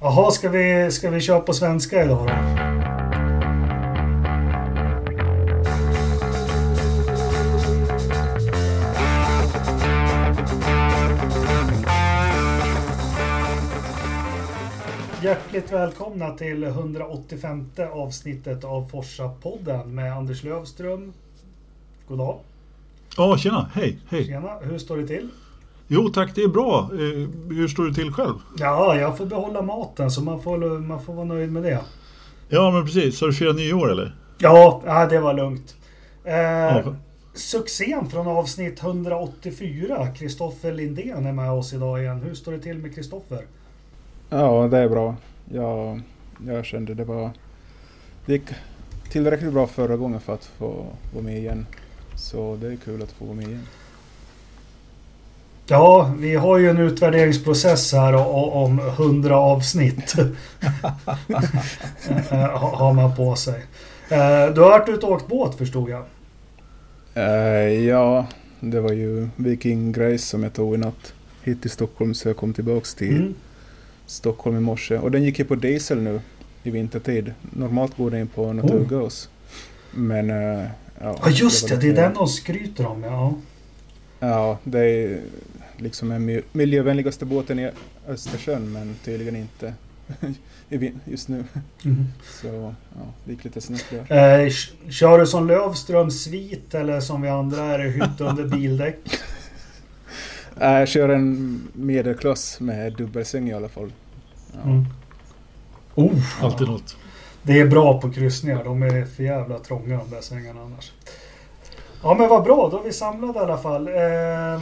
Jaha, ska vi, ska vi köra på svenska idag då? Hjärtligt välkomna till 185 avsnittet av Forsa-podden med Anders Lövström. God dag. Ja, tjena. Hej, hej. Tjena, hur står det till? Jo tack, det är bra. Eh, hur står det till själv? Ja, jag får behålla maten så man får, man får vara nöjd med det. Ja, men precis. Har du firat nyår eller? Ja, ja det var lugnt. Eh, Ja. Succén från avsnitt 184, Kristoffer Lindén är med oss idag igen. Hur står det till med Kristoffer? Ja, det är bra. Jag, jag kände det var... Det gick tillräckligt bra förra gången för att få vara med igen. Så det är kul att få vara med igen. Ja, vi har ju en utvärderingsprocess här om 100 avsnitt. Eh, ha- har man på sig. Eh, Du har varit ute och åkt båt förstod jag. Eh, ja, det var ju Viking Grace som jag tog i natt hit till Stockholm så jag kom tillbaks till Mm. Stockholm i morse. Och den gick ju på diesel nu i vintertid. Normalt går den på naturgas. Men... eh, ja, Ja just det, det är den de skryter om ja. Ja, det är liksom den mi- miljövänligaste båten i Östersjön men tydligen inte just nu. Mm. Så ja, det gick lite snett där. Eh, kör du som Lövström svit eller som vi andra är det hytt under bildäck? Äh, Jag kör en medelklass med dubbelsäng i alla fall. Ja. Mm. Oh, Alltid något. Det är bra på kryssningar. De är för jävla trånga de där sängarna annars. Ja men vad bra, då är vi samlade i alla fall. Eh,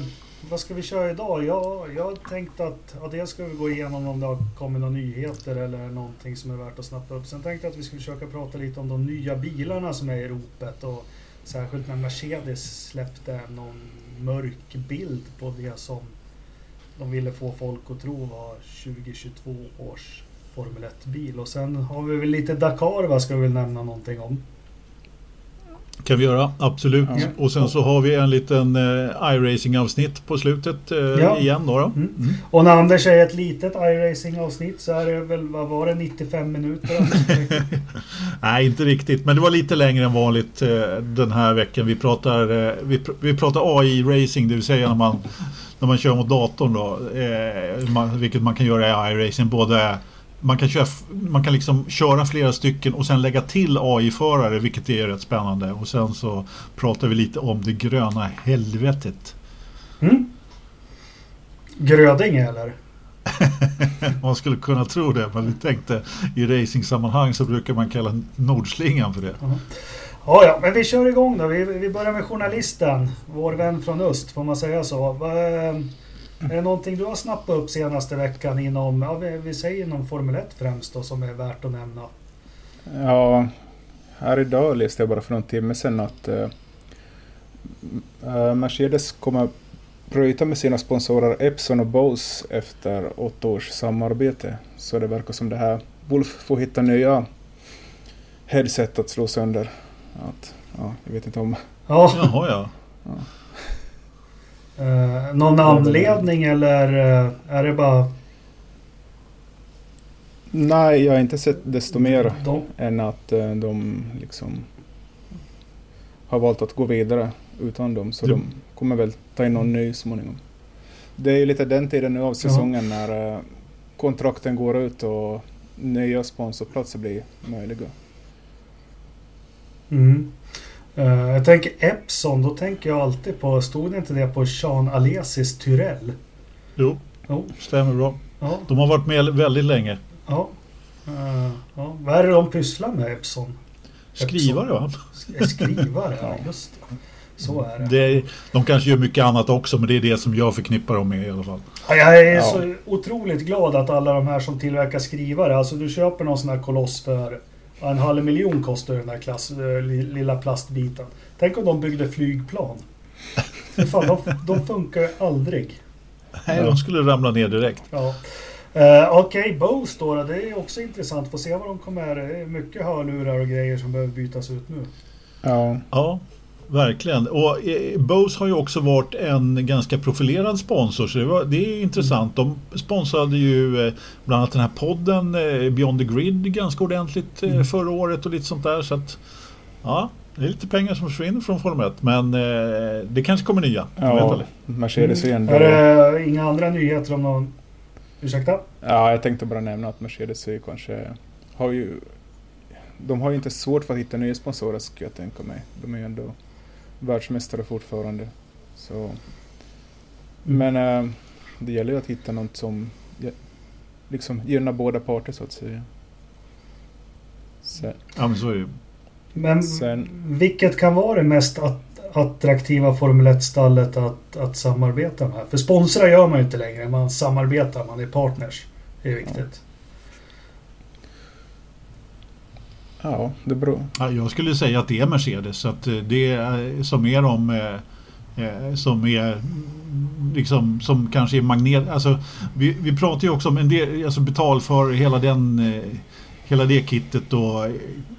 vad ska vi köra idag? Ja, jag tänkte att ja, dels ska vi gå igenom om det har kommit några nyheter eller någonting som är värt att snappa upp. Sen tänkte jag att vi skulle försöka prata lite om de nya bilarna som är i ropet och särskilt när Mercedes släppte någon mörk bild på det som de ville få folk att tro var 2022 års Formel 1-bil. Och sen har vi väl lite Dakar va, ska vi väl nämna någonting om kan vi göra, absolut. Ja. Och sen så har vi en liten eh, iRacing-avsnitt på slutet eh, Ja. igen då. då. Mm. Mm. Och när Anders säger ett litet iRacing-avsnitt så är det väl, vad var det, 95 minuter? Nej, inte riktigt. Men det var lite längre än vanligt eh, den här veckan. Vi pratar, eh, vi, pr- vi pratar AI-racing, det vill säga när man, när man kör mot datorn. Då, eh, man, vilket man kan göra i iRacing. Både, man, kan köra, man kan liksom köra flera stycken och sen lägga till AI-förare, vilket är rätt spännande. Och sen så pratar vi lite om det gröna helvetet. Mm? Grödinge eller? Man skulle kunna tro det, men vi tänkte i racingsammanhang så brukar man kalla Nordslingan för det. Ja, ja, men vi kör igång då. Vi, vi börjar med journalisten. Vår vän från öst, får man säga så. Är det någonting du har snappat upp senaste veckan inom, ja, vi, säger inom Formel 1 främst då, som är värt att nämna? Ja, här idag läste jag bara för någon timme sedan att eh, eh, Mercedes kommer bryta med sina sponsorer Epson och Bose efter åtta års samarbete. Så det verkar som det här Wolf får hitta nya headset att slå sönder. Att, ja, jag vet inte om... Ja, Jaha ja. Eh, någon anledning eller eh, är det bara Nej, jag har inte sett desto mer de, än att eh, de liksom har valt att gå vidare utan dem. Så Det- de kommer väl ta in någon ny småningom. Det är ju lite den tiden nu av säsongen när eh, kontrakten går ut och nya sponsorplatser blir möjliga. Mm. Eh, jag tänker Epson, då tänker jag alltid på, stod det inte det på Sean Alesis Tyrell? Jo, Jo, stämmer bra. ja, De har varit med väldigt länge. ja. Eh, ja. Vad är det de pysslar med Epson? Skrivare va? Sk- Skrivare, ja just det. Så är det. Det är, de kanske gör mycket annat också men det är det som jag förknippar dem med i alla fall. Ja, jag är Ja. så otroligt glad att alla de här som tillverkar skrivare, alltså du köper någon sån här koloss för ja, en halv miljon kostar den där klass, eh, li- lilla plastbiten. Tänk om de byggde flygplan. Fan, de, de funkar ju aldrig. Nej, de skulle ramla ner direkt. Ja. Uh, Okej, Bose då, då, det är också intressant. Få se vad de kommer... Det är mycket hörlurar och grejer som behöver bytas ut nu. Ja, Ja, verkligen. Och eh, Bose har ju också varit en ganska profilerad sponsor så det, var, det är intressant. De sponsrade ju eh, bland annat den här podden eh, Beyond the Grid ganska ordentligt Mm. förra året och lite sånt där. Så att, ja, det är lite pengar som försvinner från Formel 1 men det kanske kommer nya. Ja. Mercedes är ändå... Mm. Är det inga andra nyheter om någon... Ursäkta? Ja, jag tänkte bara nämna att Mercedes är kanske... Har ju... De har ju inte svårt för att hitta nya sponsorer skulle jag tänka mig. De är ju ändå världsmästare fortfarande. Så... Men eh, det gäller ju att hitta något som liksom gynnar båda parter så att säga. Så, Ja men så är det. Men Sen- vilket kan vara det mest att, attraktiva Formel 1-stallet att, att samarbeta med? För sponsra gör man ju inte längre. Man samarbetar, man är partners. Det är viktigt. Ja, det beror... Ja, jag skulle säga att det är Mercedes. Så att eh, det är eh, som är de eh, eh, som är liksom som kanske är magnet. Alltså, vi, vi pratar ju också om en del, alltså betal för hela den eh, hela det kittet och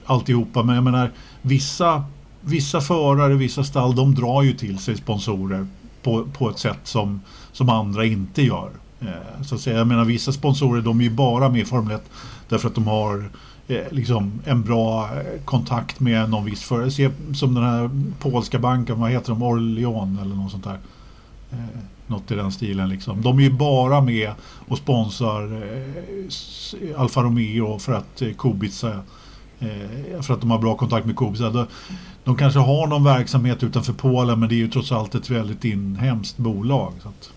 alltihopa. Men jag menar vissa Vissa förare, vissa stall, de drar ju till sig sponsorer på, på ett sätt som, som andra inte gör. Eh, så att säga. Jag menar vissa sponsorer de är ju bara med i Formel 1 därför att de har Eh, liksom en bra kontakt med någon viss företag. Se som den här polska banken, vad heter de? Orleon eller något sånt där. Eh, något i den stilen liksom. De är ju bara med och sponsrar eh, Alfa Romeo för att eh, Kubica eh, för att de har bra kontakt med Kubica. De, de kanske har någon verksamhet utanför Polen men det är ju trots allt ett väldigt inhemskt bolag. Så att,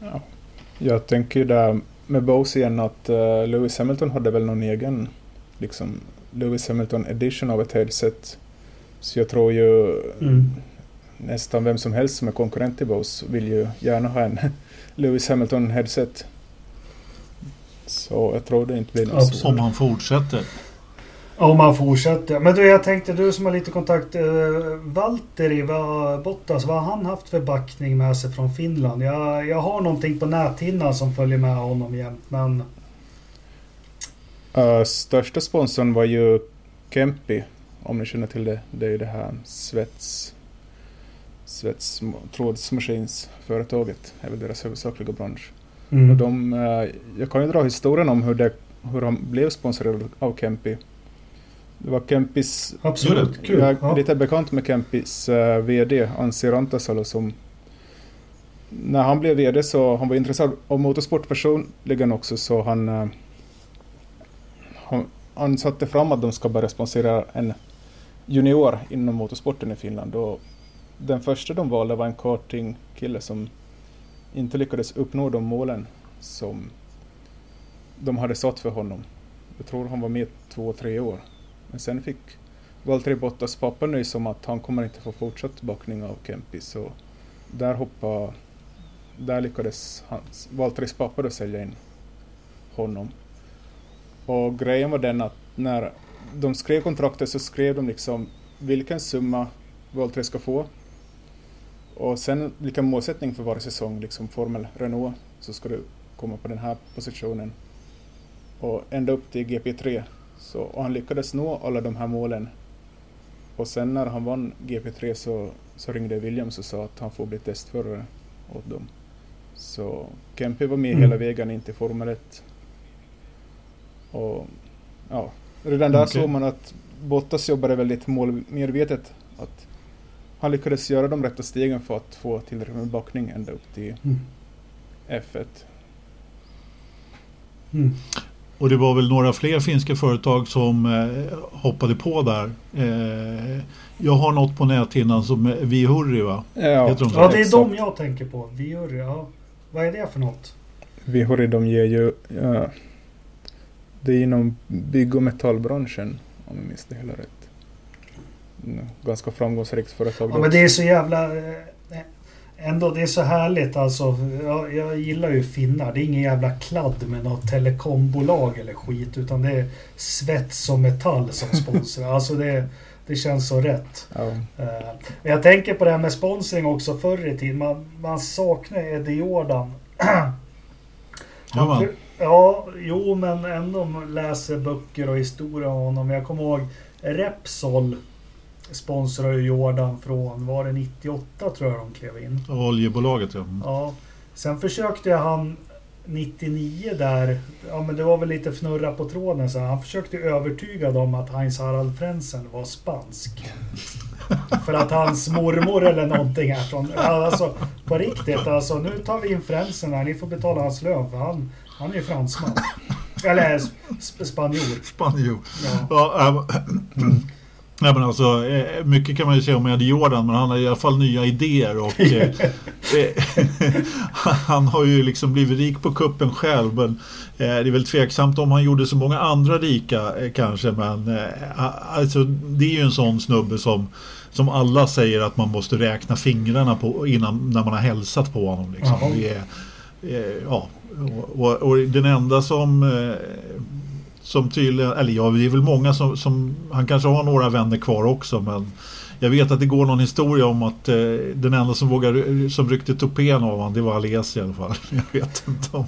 Ja. Jag tänker ju där med Bose igen att eh, Lewis Hamilton hade väl någon egen liksom Lewis Hamilton edition av ett headset. Så jag tror ju Mm. nästan vem som helst som är konkurrent till Bose vill ju gärna ha en Lewis Hamilton headset. Så jag tror det inte blir något om han fortsätter. Om man fortsätter. Men du, jag tänkte du som har lite kontakt. Eh, Valtteri vad, Bottas, vad har han haft för backning med sig från Finland? Jag, jag har någonting på näthinnan som följer med honom jämt. Men Uh, största sponsorn var ju Kempi, om ni känner till det. Det är ju det här svets... Svets trådsmaskinsföretaget, är väl deras huvudsakliga bransch. mm. Och de, eh, jag kan ju dra historien om hur, det, hur han blev sponsrad av Kempi. Det var Kempis... absolut. Kul. Jag är Ja. lite bekant med Kempis uh, VD, Ansi Rantasalo, som... När han blev VD så han var intresserad av motorsport personligen också, så han... eh, han, han satte fram att de ska börja sponsra en junior inom motorsporten i Finland. Och den första de valde var en kartingkille som inte lyckades uppnå de målen som de hade satt för honom. Jag tror han var med två, tre år. Men sen fick Valtteri Bottas pappa nys om att han kommer inte få fortsatt backning av Kempi. Så där hoppade... Där lyckades hans, Valtteris pappa då sälja in honom. Och grejen var den att när de skrev kontraktet så skrev de liksom vilken summa Valtteri ska få. Och sen vilken målsättning för varje säsong, liksom Formel Renault, så ska du komma på den här positionen. Och ända upp till GP3. Så, och han lyckades nå alla de här målen. Och sen när han vann GP3 så, så ringde Williams och sa att han får bli testförare åt dem. Så Kempi var med Mm. hela vägen in till Formel 1. Och ja, redan där Okej. såg man att Bottas jobbade väldigt målmedvetet. Att han lyckades göra de rätta stegen för att få tillräckligt med backning ända upp till Mm. F1. Mm. Och det var väl några fler finska företag som eh, hoppade på där. Eh, jag har något på näthinnan som är Vihurri va? Ja, de? Ja, det är de jag tänker på. Viuri, ja. Vad är det för något? Vihori de ger ju... Ja, det är inom bygg och metallbranschen, om jag minns det hela rätt. Mm, Ganska framgångsrikt företag. Ja, men det är så jävla... Ändå, det är så härligt alltså. Jag, jag gillar ju finnar. Det är ingen jävla kladd med något telekombolag eller skit. Utan det är svets och metall som sponsrar. alltså det, det känns så rätt. Ja. Men jag tänker på det här med sponsring också förr i tiden. Man, man saknar Eddie Jordan. Ja, jo men ändå läser böcker och historia om honom. Jag kommer ihåg Repsol. Sponsrar ju Jordan från, var det 98 tror jag de klev in. Oljebolaget ja. Ja. Sen försökte han 99 där, ja men det var väl lite fnurra på tråden så han försökte övertyga dem att Heinz Harald Frentzen var spansk. För att hans mormor eller någonting är från, alltså på riktigt alltså nu tar vi in Frentzen här, ni får betala hans lön för han, han är ju fransman. Eller sp spanjor. Spanjor. Ja. Ja, ähm, Nej, men alltså, eh, mycket kan man ju säga om Eddie Jordan men han har i alla fall nya idéer och eh, eh, han har ju liksom blivit rik på kuppen själv men det är väl tveksamt om han gjorde så många andra rika kanske men alltså, det är ju en sån snubbe som som alla säger att man måste räkna fingrarna på innan när man har hälsat på honom. Liksom. Det är, ja, och, och, och den enda som som tydligen, eller ja, det är väl många som, som, han kanske har några vänner kvar också men jag vet att det går någon historia om att eh, den enda som vågade, som ryckte tupén av honom det var Alesi i alla fall. Jag vet inte om,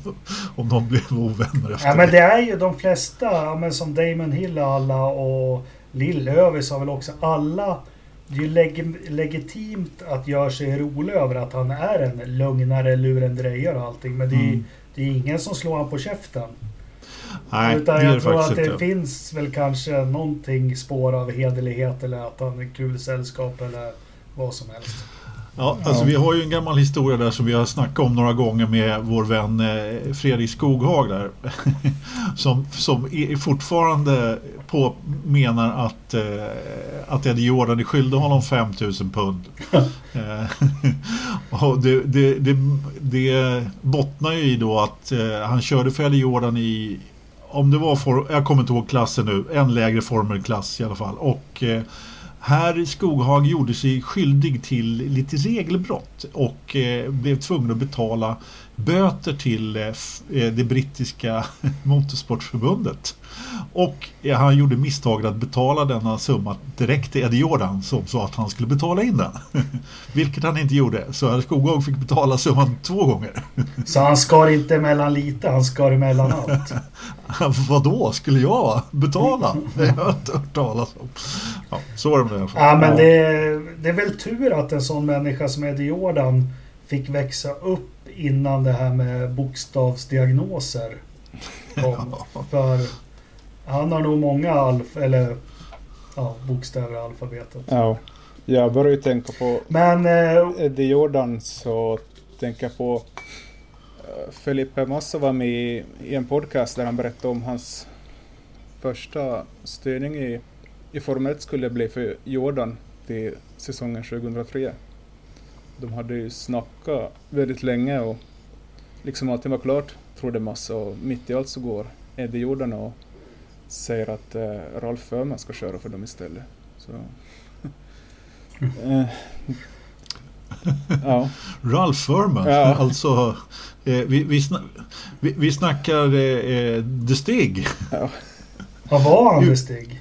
om de blev ovänner efter Ja men det är ju de flesta, men som Damon Hill och alla och Lill-Övis har väl också alla det är ju leg legitimt att göra sig rolig över att han är en lögnare, lurendrejare och allting. Men det är, Mm. det är ingen som slår han på käften. Nej, Utan jag tror att det inte. finns väl kanske någonting spår av hederlighet eller att han är kul sällskap eller vad som helst. Ja, alltså vi har ju en gammal historia där som vi har snackat om några gånger med vår vän eh, Fredrik Skoghag där. som, som fortfarande på, menar att, eh, att Eddie Jordan är skyldig honom 5000 pund. eh, och det, det, det, det bottnar ju i då att han körde för Eddie Jordan i om det var, for, jag kommer inte ihåg klassen nu, en lägre formelklass i alla fall. Och eh, här Skoghag gjorde sig skyldig till lite regelbrott och eh, blev tvungen att betala böter till eh, eh, det brittiska motorsportförbundet. Och eh, han gjorde misstaget att betala denna summa direkt till Eddie Jordan som sa att han skulle betala in den. Vilket han inte gjorde. Så herr Skoghag fick betala summan två gånger. Så han skar inte emellan lite, han skar emellan allt. Vadå, skulle jag betala? Det har jag inte hört talas om. Ja, så var det med det i alla fall. Ja men det, det är väl tur att en sån människa som Eddie Jordan fick växa upp innan det här med bokstavsdiagnoser kom. För han har nog många alf eller ja, bokstäver i alfabetet. Ja. Jag börjar ju tänka på Men eh, Eddie Jordan så tänker jag på eh, Felipe Massa var med i, i en podcast där han berättade om hans första styrning i, i Formel 1 skulle bli för Jordan till säsongen 2003. De hade ju snackat väldigt länge och liksom allting var klart, trodde Massa och mitt i allt så går Eddie Jordan och säger att eh, Ralf Förman ska köra för dem istället. Så. Eh, ja. Ralph Furman, Ja. alltså eh, vi, vi, sna, vi, vi snackar eh, eh, The Stig. vad var han det Stig?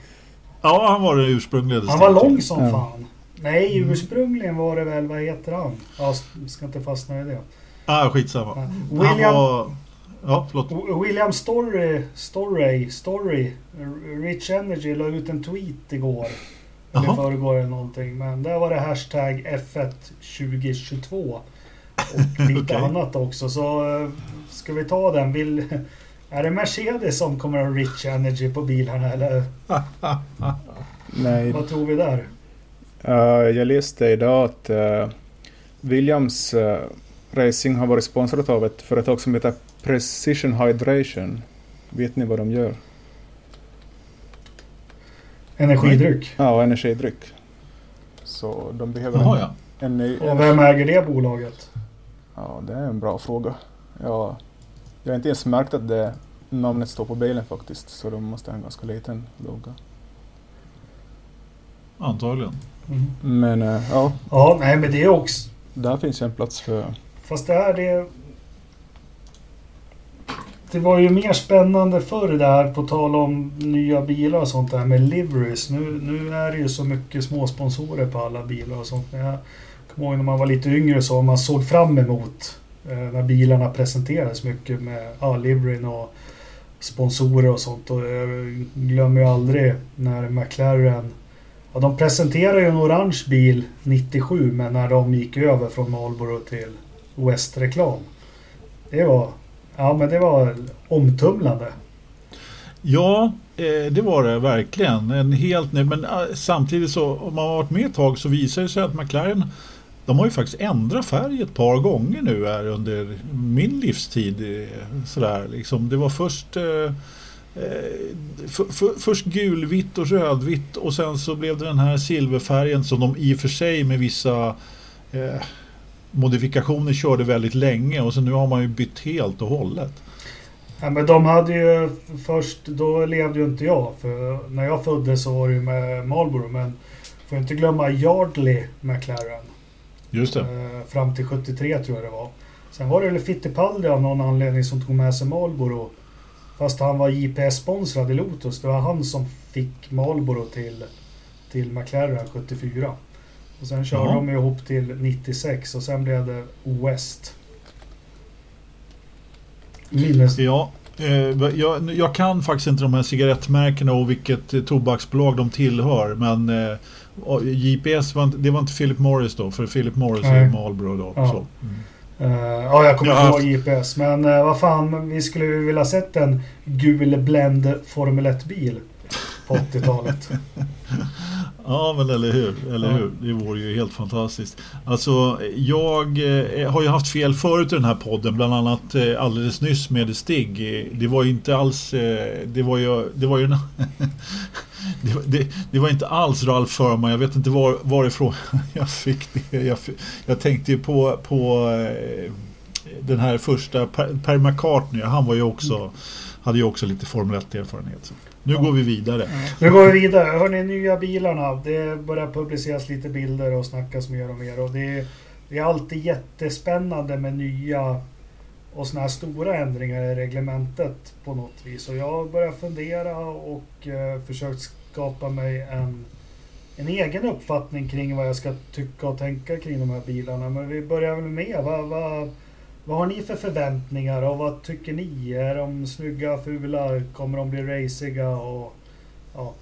Ja, han var den ursprungliga The Han Stig. var lång som Ja. fan. Nej, ursprungligen var det väl, vad heter han? Ja, ska inte fastna i det. Ah, skitsamma. Ja. William, var... Ja, förlåt. William Story, Story, Story, Rich Energy la ut en tweet igår. Eller Jaha. förrgår eller någonting. Men där var det hashtag F1 2022. Och lite Okej. annat också. Så eh, ska vi ta den? Vill, är det Mercedes som kommer att ha Rich Energy på bilarna eller Nej, vad tror vi där? Eh, jag läste idag att eh, Williams eh, Racing har varit sponsrat av ett företag som heter Precision Hydration. Vet ni vad de gör? Energidryck. Ja, energidryck. Så de behöver Jaha, en, ja. en ny... Och vem äger det bolaget? Ja, det är en bra fråga. Ja, jag har inte ens märkt att det namnet står på bilen faktiskt, så de måste ha en ganska liten logga. Antagligen. Mm. Men eh, ja, Ja, nej men det är också... där finns ju en plats för... Fast det här det... Det var ju mer spännande förr det här på tal om nya bilar och sånt där med liveries. Nu, nu är det ju så mycket småsponsorer på alla bilar och sånt. Men jag kommer ihåg när man var lite yngre så man såg fram emot eh, när bilarna presenterades mycket med ja, liveryn och sponsorer och sånt. Och jag glömmer ju aldrig när McLaren och de presenterade ju en orange bil 97 men när de gick över från Marlboro till West-reklam. Det var, ja, men det var omtumlande. Ja, eh, det var det verkligen. En helt ny, men eh, samtidigt så om man har varit med ett tag så visar det sig att McLaren de har ju faktiskt ändrat färg ett par gånger nu här under min livstid. Eh, sådär, liksom. Det var först eh, för, för, först gulvitt och rödvitt och sen så blev det den här silverfärgen som de i och för sig med vissa eh, modifikationer körde väldigt länge och så nu har man ju bytt helt och hållet. Ja, men de hade ju först, då levde ju inte jag. För när jag föddes så var det ju med Marlboro. Men får inte glömma Yardley McLaren. Just det. Eh, fram till 73 tror jag det var. Sen var det väl Fittipaldi av någon anledning som tog med sig Marlboro. Fast han var JPS-sponsrad i Lotus. Det var han som fick Marlboro till, till McLaren 74. Och sen körde Jaha. de ihop till 96 och sen blev det West. Minnes... Ja, eh, jag, jag kan faktiskt inte de här cigarettmärkena och vilket eh, tobaksbolag de tillhör. Men eh, GPS var inte, det var inte Philip Morris då. För Philip Morris är Nej. Marlboro då. Ja. Så. Mm. Eh, ja, jag kommer inte ihåg JPS. Men uh, vad fan, vi skulle ju vilja sett en gul Blend Formel 1-bil på 80-talet. Ja, men eller hur? Eller Ja. hur? Det vore ju helt fantastiskt. Alltså, jag eh, har ju haft fel förut i den här podden, bland annat eh, alldeles nyss med Stig. Eh, Det var ju inte alls... Eh, det var ju... Det var ju en, det, var- det, det var inte alls Ralf Förman. Jag vet inte var, varifrån jag fick det. Jag, jag tänkte ju på, på eh, den här första Per, McCartney. Han var ju också... Hade ju också lite Formel 1-erfarenhet. Så Nu Ja. går vi vidare. Nu går vi vidare. Hörni, nya bilarna. Det börjar publiceras lite bilder och snackas mer och mer. Och det, är, det är alltid jättespännande med nya och såna här stora ändringar i reglementet på något vis. Och jag har börjat fundera och eh, försökt skapa mig en, en egen uppfattning kring vad jag ska tycka och tänka kring de här bilarna. Men vi börjar väl med. Vad, vad, vad har ni för förväntningar och vad tycker ni? Är de snygga, fula? Kommer de bli raciga? Och, ja.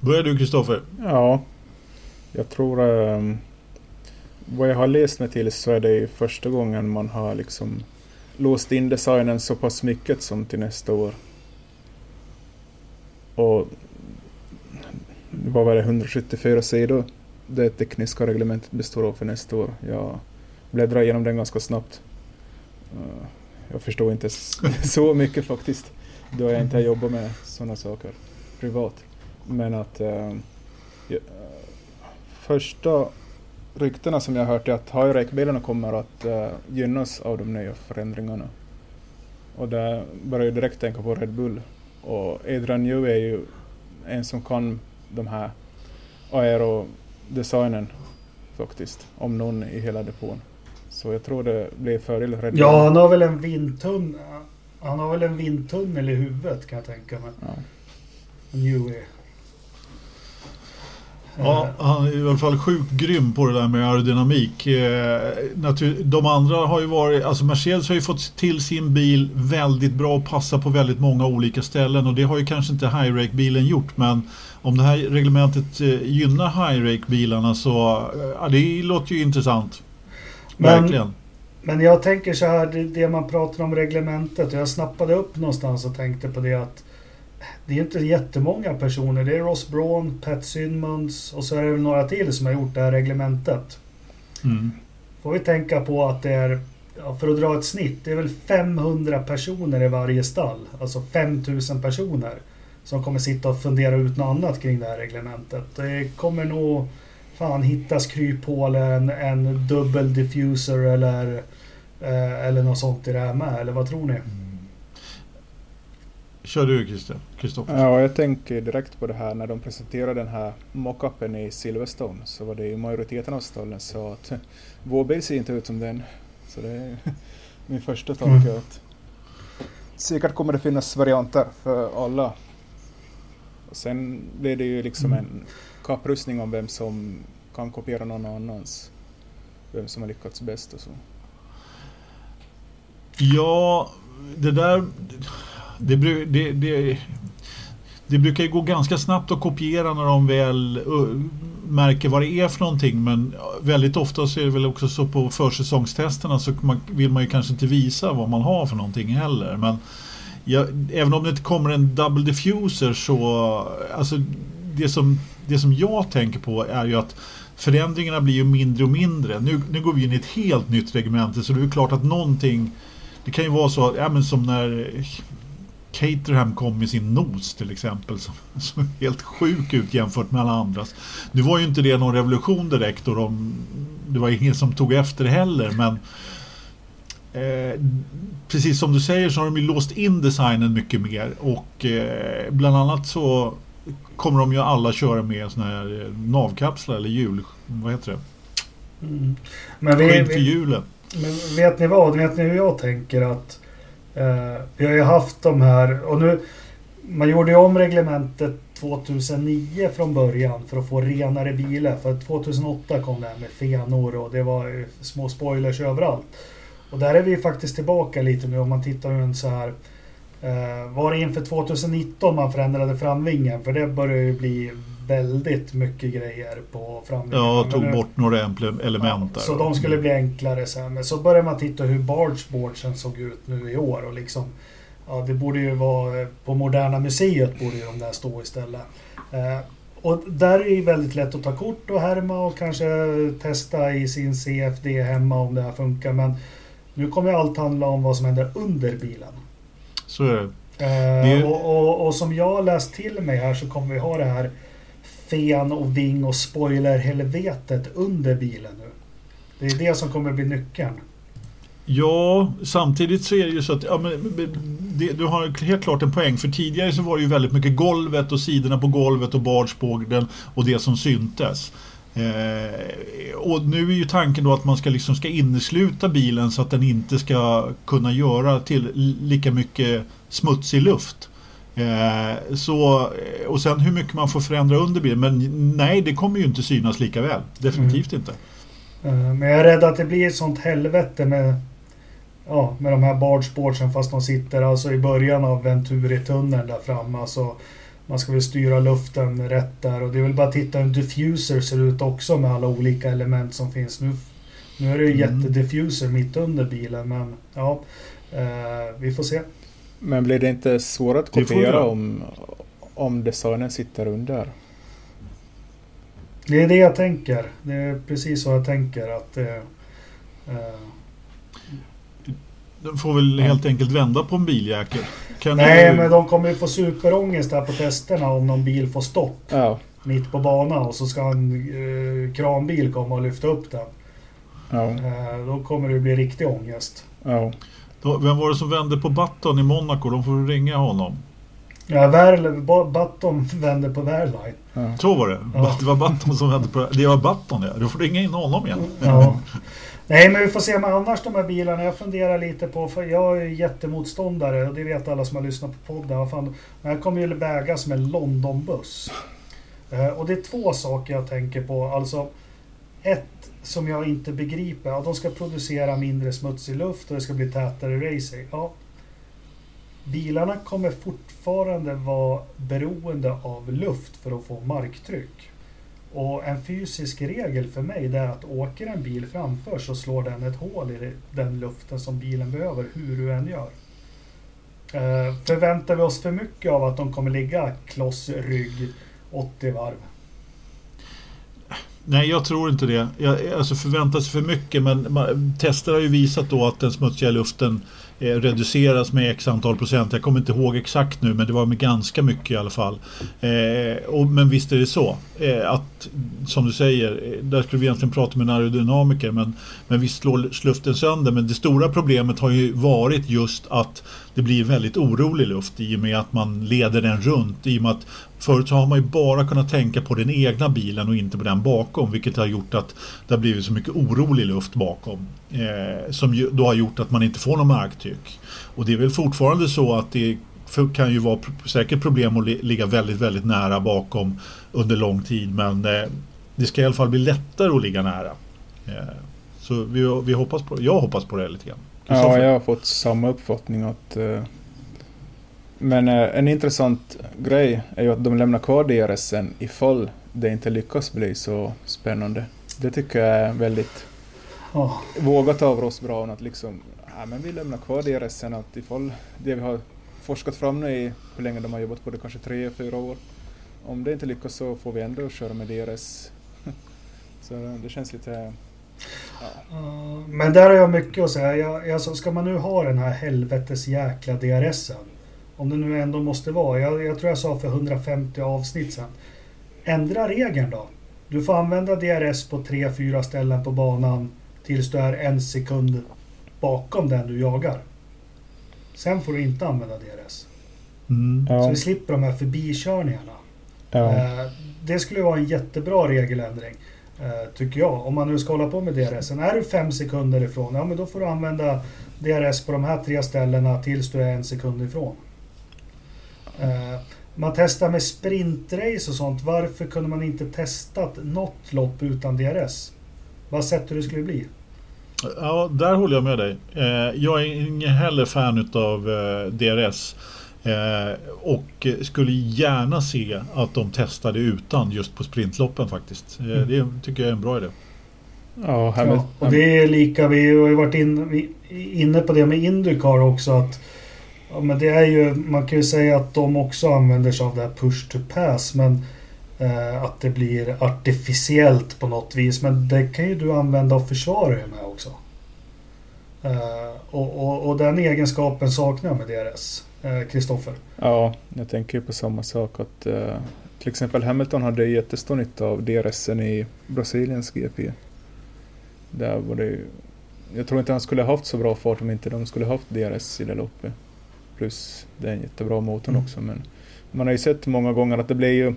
Börjar du Kristoffer? Ja, jag tror... ehm, vad jag har läst mig till så är det första gången man har liksom låst in designen så pass mycket som till nästa år. Och vad var det, 174 sidor det tekniska reglementet består av för nästa år. Jag bläddrar igenom den ganska snabbt. Eh, jag förstår inte så mycket faktiskt, då jag inte har jobbat med sådana saker privat. Men att eh, eh första ryktena som jag har hört är att high-rake-bilarna kommer att eh, gynnas av de nya förändringarna. Och där börjar jag direkt tänka på Red Bull. Och Adrian Newey är ju en som kan de här aero-designen faktiskt. Om någon i hela depån. Så jag tror det blir fördel Red Bull. ja, han har väl en vindtunnel. Han har väl en vindtunnel i huvudet kan jag tänka mig. Ja. Newey. Ja, han är i alla fall sjukt grym på det där med aerodynamik. Eh, de andra har ju varit, alltså Mercedes har ju fått till sin bil väldigt bra och passar på väldigt många olika ställen och det har ju kanske inte high-rake-bilen gjort men om det här reglementet eh, gynnar high-rake-bilarna så eh, ja, det låter ju intressant. Men- Verkligen. Men jag tänker så här, det, det man pratar om reglementet. Och jag snappade upp någonstans och tänkte på det att det är inte jättemånga personer. Det är Ross Braun, Pat Symonds och så är det väl några till som har gjort det här reglementet. Mm. Får vi tänka på att det är, för att dra ett snitt, det är väl 500 personer i varje stall. Alltså 5000 personer. Som kommer sitta och fundera ut något annat kring det här reglementet. Det kommer nog fan hittas kryphål, en, en dubbel diffuser eller, eh, eller något sånt i det här med. Eller vad tror ni? Kör du Christian, Kristoffer. Ja, jag tänker direkt på det här när de presenterade den här mockupen i Silverstone så var det ju majoriteten av stallen sa att vår bil ser inte ut som den. Så det är min första tanke Mm. att säkert kommer det finnas varianter för alla. Och sen blir det ju liksom Mm. en kapprustning om vem som kan kopiera någon annans. Vem som har lyckats bäst och så. Ja, det där... Det, det, det, det brukar ju gå ganska snabbt att kopiera när de väl märker vad det är för någonting men väldigt ofta så är det väl också så på försäsongstesterna så man, vill man ju kanske inte visa vad man har för någonting heller. Men jag, även om det inte kommer en double diffuser så alltså det som, det som jag tänker på är ju att förändringarna blir ju mindre och mindre. Nu, nu går vi in i ett helt nytt regemente så det är klart att någonting det kan ju vara så, ja, men som när Caterham kom med sin nos till exempel som såg helt sjuk ut jämfört med alla andras. Nu var ju inte det någon revolution direkt och de, det var ingen som tog efter heller men eh, precis som du säger så har de ju låst in designen mycket mer och eh, bland annat så kommer de ju alla köra med såna här navkapslar eller hjul, vad heter det? Mm. Men vi, Skydd för hjulen. Men vet ni vad? Vet ni hur jag tänker att eh, vi har ju haft de här och nu man gjorde ju om reglementet 2009 från början för att få renare bilar. För 2008 kom det här med fenor och det var små spoilers överallt. Och där är vi faktiskt tillbaka lite nu om man tittar runt så här. Eh, var det inför 2019 man förändrade framvingen? För det börjar ju bli väldigt mycket grejer på framvingen. Ja, tog bort några element där. så de skulle bli enklare sen. Men så börjar man titta hur bargeboardsen såg ut nu i år och liksom Ja, det borde ju vara på Moderna Museet borde ju de där stå istället. Eh, och där är det väldigt lätt att ta kort och härma och kanske testa i sin CFD hemma om det här funkar. Men nu kommer allt handla om vad som händer under bilen. Så är det. Eh, och, och, och, som jag läst till mig här så kommer vi ha det här fen och ving och spoiler-helvetet under bilen nu. Det är det som kommer bli nyckeln. Ja, samtidigt så är det ju så att ja, men, det, du har helt klart en poäng. För tidigare så var det ju väldigt mycket golvet och sidorna på golvet och barspågeln och det som syntes. Eh, och nu är ju tanken då att man ska, liksom ska innesluta bilen så att den inte ska kunna göra till lika mycket smutsig luft. Eh, så, och sen hur mycket man får förändra under bilen. Men nej, det kommer ju inte synas lika väl. Definitivt mm. inte. Eh, men jag är rädd att det blir ett sånt helvete med, ja, med de här bargespårsen fast de sitter alltså i början av Venturi-tunneln där framme. Alltså, man ska väl styra luften rätt där och det är väl bara att titta hur diffuser ser ut också med alla olika element som finns. Nu, nu är det ju mm. jättediffuser mitt under bilen men ja, eh, vi får se. Men blir det inte svårt att kopiera om, om designen sitter under? Det är det jag tänker. Det är precis så jag tänker att det... Eh, de får väl helt enkelt vända på en biljäkel. Nej, du... men de kommer ju få superångest här på testerna om någon bil får stopp. Ja. Mitt på banan och så ska en eh, kranbil komma och lyfta upp den. Ja. Eh, då kommer det bli riktig ångest. Ja. Vem var det som vände på Button i Monaco? De får ringa honom. Ja, Värl, Button vände på Värline. Ja. Så var det. Ja. Det var Button som vände på... Det var Button ja. Du får ringa in honom igen. Ja. Nej, men vi får se med annars de här bilarna. Jag funderar lite på, för jag är jättemotståndare och det vet alla som har lyssnat på podden. Fan, den här kommer ju vägas med Londonbuss. Eh, och det är två saker jag tänker på. Alltså, ett som jag inte begriper. Ja, de ska producera mindre smutsig luft och det ska bli tätare racing. Ja, bilarna kommer fortfarande vara beroende av luft för att få marktryck. Och en fysisk regel för mig är att åker en bil framför så slår den ett hål i den luften som bilen behöver hur du än gör. Eh, förväntar vi oss för mycket av att de kommer ligga kloss rygg 80 varv? Nej, jag tror inte det. Jag, alltså förväntas för mycket men man, tester har ju visat då att den smutsiga luften eh, reduceras med x antal procent. Jag kommer inte ihåg exakt nu men det var med ganska mycket i alla fall. Eh, och, men visst är det så eh, att som du säger, eh, där skulle vi egentligen prata med en aerodynamiker men, men visst slår luften sönder. Men det stora problemet har ju varit just att det blir väldigt orolig luft i och med att man leder den runt. I och med att förut så har man ju bara kunnat tänka på den egna bilen och inte på den bakom vilket har gjort att det har blivit så mycket orolig luft bakom. Eh, som då har gjort att man inte får någon marktryck. Och det är väl fortfarande så att det kan ju vara säkert problem att ligga väldigt, väldigt nära bakom under lång tid men eh, det ska i alla fall bli lättare att ligga nära. Eh, så vi, vi hoppas på, jag hoppas på det lite grann. Ja, jag har fått samma uppfattning att uh, Men eh, en intressant grej är ju att de lämnar kvar DRSen ifall det inte lyckas bli så spännande. Det tycker jag är väldigt Ja. vågat av Ross Brown att liksom, ja men vi lämnar kvar DRSen att ifall det vi har forskat fram nu i hur länge de har jobbat på det, kanske tre, fyra år. Om det inte lyckas så får vi ändå köra med DRS. så det känns lite, ja. Men där har jag mycket att säga. Jag, alltså, ska man nu ha den här helvetes jäkla DRSen. Om det nu ändå måste vara. Jag, jag tror jag sa för 150 avsnitt sen. Ändra regeln då. Du får använda DRS på 3-4 ställen på banan tills du är en sekund bakom den du jagar. Sen får du inte använda DRS. Mm. Så vi slipper de här förbikörningarna. ja. Eh, Det skulle vara en jättebra regeländring. eh, Tycker jag. Om man nu ska hålla på med DRS. Är du fem sekunder ifrån, ja men då får du använda DRS på de här tre ställena tills du är en sekund ifrån. Eh, Man testar med sprintrace och sånt. Varför kunde man inte testat något lopp utan DRS? Vad sett hur det skulle bli? Ja, där håller jag med dig. Eh, jag är ingen heller fan av eh, DRS. Och skulle gärna se att de testade utan just på sprintloppen faktiskt. Mm. Det tycker jag är en bra idé. ja, Ja, och det är lika, vi har ju varit in, inne på det med Indycar också att ja, men det är ju, man kan ju säga att de också använder sig av det här push to pass men eh, att det blir artificiellt på något vis men det kan ju du använda och försvara dig med också. Eh, och, och, och den egenskapen saknar jag med DRS. Eh, Kristoffer. Ja, jag tänker på samma sak att eh, till exempel Hamilton hade jättestor nytta av DRSen i Brasiliens GP. Där var det ju, jag tror inte han skulle haft så bra fart om inte de skulle haft DRS i det loppet. Plus det är en jättebra motor Mm. också men man har ju sett många gånger att det blir ju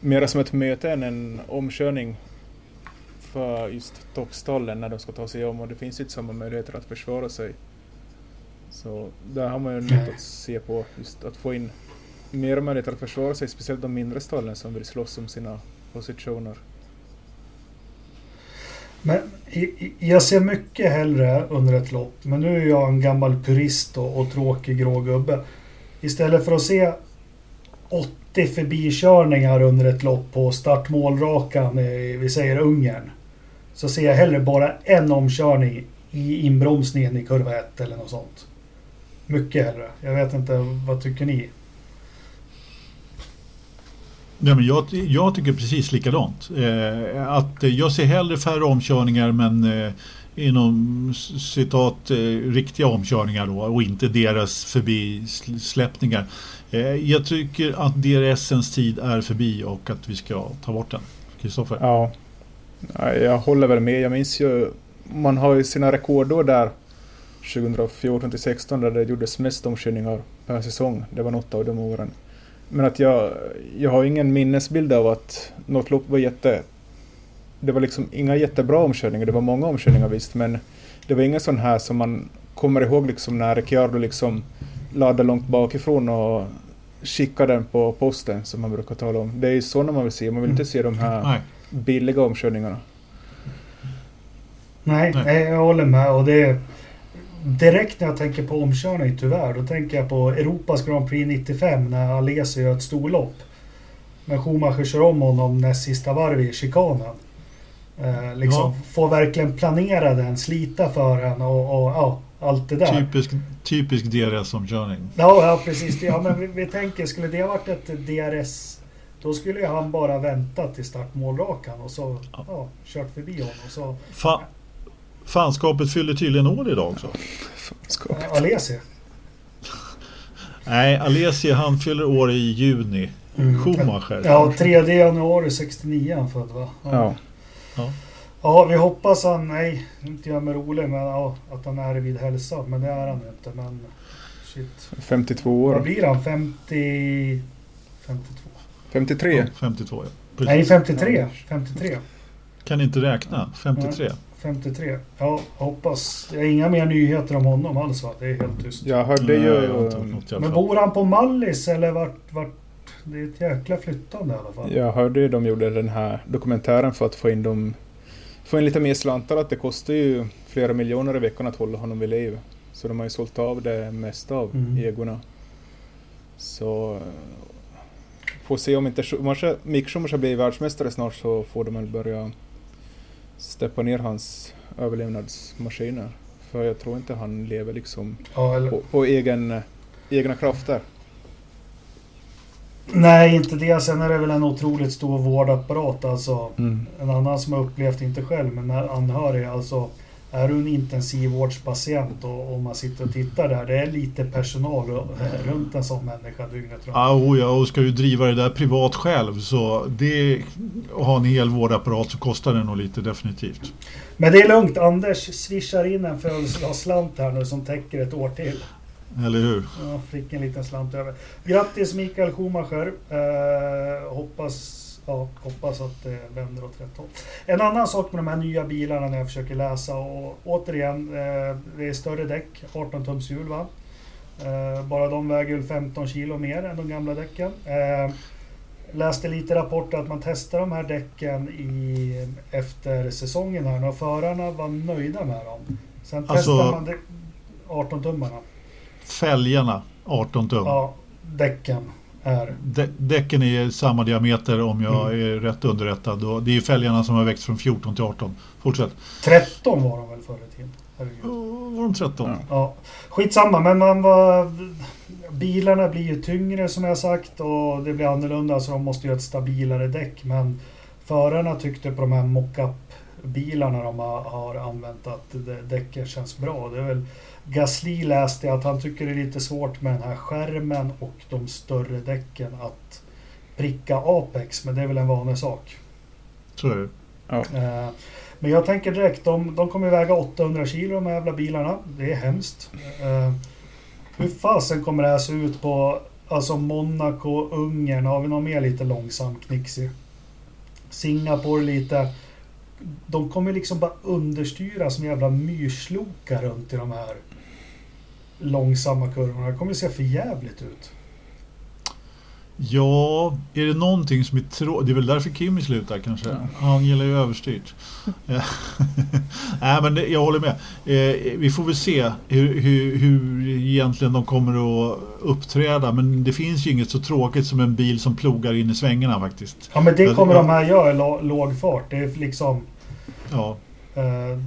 mer som ett möte än en omkörning för just toppstallen när de ska ta sig om och det finns ju inte samma möjligheter att försvara sig. Så där har man ju nytt att se på just att få in mer möjligheter att försvara sig, speciellt de mindre stallen som vill slåss om sina positioner. Men jag ser mycket hellre under ett lopp, men nu är jag en gammal purist och, och tråkig grå gubbe. Istället för att se 80 förbikörningar under ett lopp på startmålrakan i, vi säger Ungern. Så ser jag hellre bara en omkörning i inbromsningen i kurva 1 eller något sånt. Mycket hellre. Jag vet inte, vad tycker ni? Nej, men jag, jag tycker precis likadant. Eh, att jag ser hellre färre omkörningar men eh, inom citat eh, riktiga omkörningar då och inte deras förbisläppningar. Eh, jag tycker att DRSens tid är förbi och att vi ska ta bort den. Kristoffer? Ja, Ja, jag håller väl med. Jag minns ju, man har ju sina rekordår där 2014 till 16 där det gjordes mest omkörningar per säsong. Det var något av de åren. Men att jag, jag har ingen minnesbild av att något lopp var jätte... Det var liksom inga jättebra omkörningar. Det var många omkörningar visst, men det var ingen sån här som man kommer ihåg liksom när Ricciardo liksom laddade långt bakifrån och skickade den på posten som man brukar tala om. Det är ju sådana man vill se. Man vill inte se de här Nej. billiga omkörningarna. Nej, jag håller med. Och det är, direkt när jag tänker på omkörning tyvärr, då tänker jag på Europas Grand Prix 95 när Alesi gör ett storlopp. När Schumacher kör om honom näst sista varv i chikanen. Eh, liksom Ja. Får verkligen planera den, slita för den och, och ja, allt det där. Typisk, typisk DRS-omkörning. Ja, ja precis. Ja, men vi, vi tänker, skulle det ha varit ett DRS då skulle ju han bara vänta till startmålrakan och så ja, kört förbi honom. Så, Fa fanskapet fyller tydligen år idag också. Ska. ja, Alesi. Nej, Alesi han fyller år i juni. Mm. Schumacher. Ja, 3 januari 69 är han född va? Ja. Ja. Ja, vi hoppas han, nej, inte jag mig rolig, men ja, att han är vid hälsa. Men det är han inte. Men shit. 52 Vad år. blir han? 50... 52? 53. 52 ja. Nej, Precis. 53. 53. Kan inte räkna. 53. 53. Ja, jag hoppas. Jag har inga mer nyheter om honom alls va? Det är helt tyst. Jag hörde Nej, ju... jag inte hört något Men bor han på Mallis eller vart, vart... Det är ett jäkla flyttande i alla fall. Jag hörde ju de gjorde den här dokumentären för att få in dem... Få in lite mer slantar att det kostar ju flera miljoner i veckan att hålla honom vid liv. Så de har ju sålt av det mesta av Mm. egorna. Så eh, får se om inte Schumacher, Mick Schumacher blir världsmästare snart så får de väl börja steppa ner hans överlevnadsmaskiner. För jag tror inte han lever liksom Ja, eller, på, på egen, egna krafter. nej, inte det. Sen är det väl en otroligt stor vårdapparat. Alltså, Mm. en annan som har upplevt, inte själv, men anhörig. Alltså, är du en intensivvårdspatient och, och man sitter och tittar där. Det är lite personal och- runt en sån människa dygnet runt. Ja, oh ja, och ska du driva det där privat själv så det, att ha en hel vårdapparat så kostar det nog lite definitivt. Men det är lugnt. Anders swishar in en födelsedagsslant här nu som täcker ett år till. Eller hur? Ja, fick en liten slant över. Grattis Mikael Schumacher. Eh, hoppas, ja, hoppas att det vänder åt rätt håll. En annan sak med de här nya bilarna när jag försöker läsa och återigen, eh, det är större däck, 18 tums hjul va? Eh, bara de väger väl 15 kilo mer än de gamla däcken. Eh, läste lite rapporter att man testar de här däcken i, efter säsongen här och förarna var nöjda med dem. Sen Alltså- testar man det, 18 tummarna. Fälgarna 18 tum. Ja, däcken är. Dä- Däcken är samma diameter om jag Mm. är rätt underrättad. Och det är fälgarna som har växt från 14 till 18. Fortsätt. 13 var de väl förr i tiden? Var de 13? Ja. Ja, skitsamma, men man var... Bilarna blir ju tyngre som jag sagt och det blir annorlunda så de måste ju ha ett stabilare däck. Men förarna tyckte på de här mockup bilarna de har, har använt att däcken känns bra. Det är väl Gasly läste jag att han tycker det är lite svårt med den här skärmen och de större däcken att pricka Apex, men det är väl en vanlig sak. Så är det. Eh, Men jag tänker direkt, de, de kommer väga 800 kilo de här jävla bilarna. Det är hemskt. Eh, Hur fasen kommer det här se ut på alltså Monaco, Ungern? Har vi någon mer lite långsam knixig? Singapore lite. De kommer liksom bara understyra som jävla myrslokar runt i de här långsamma kurvorna. Det kommer se för jävligt ut. Ja, är det någonting som är tråkigt? Det är väl därför Kimi slutar kanske. Ja. Han gillar ju överstyrt. Eh, Nej men det, jag håller med. Eh, vi får väl se hur, hur, hur egentligen de kommer att uppträda. Men det finns ju inget så tråkigt som en bil som plogar in i svängarna faktiskt. Ja men det kommer de här göra i låg fart. Det är liksom... Ja,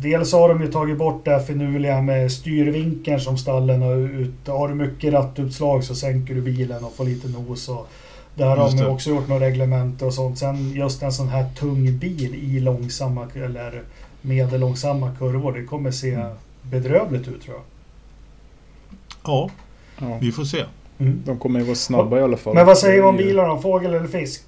dels har de ju tagit bort det här finurliga med styrvinkeln som stallen har ut. Har du mycket rattutslag så sänker du bilen och får lite nos. Och där har de också gjort några reglementer och sånt. Sen just en sån här tung bil i långsamma eller medellångsamma kurvor. Det kommer se Mm. bedrövligt ut tror jag. ja vi får se. Mm. De kommer ju vara snabba i alla fall. Men vad säger vi om bilarna? Fågel eller fisk?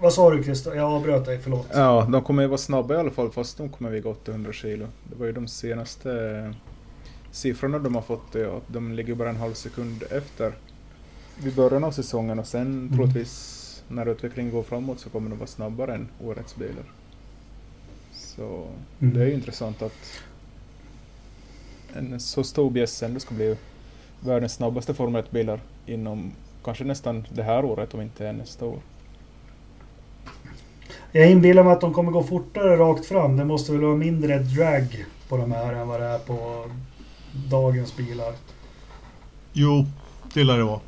Vad sa du Christer? Jag avbröt dig, förlåt. Ja, de kommer ju vara snabba i alla fall fast de kommer väga 800 kilo. Det var ju de senaste siffrorna de har fått. Att de ligger bara en halv sekund efter vid början av säsongen och sen Mm. troligtvis när utvecklingen går framåt så kommer de vara snabbare än årets bilar. Så Mm. det är ju intressant att en så stor bjässe ändå ska bli världens snabbaste Formel 1-bilar inom kanske nästan det här året om inte nästa år. Jag inbillar mig att de kommer gå fortare rakt fram. Det måste väl vara mindre drag på de här än vad det är på dagens bilar. Jo, det lär det vara.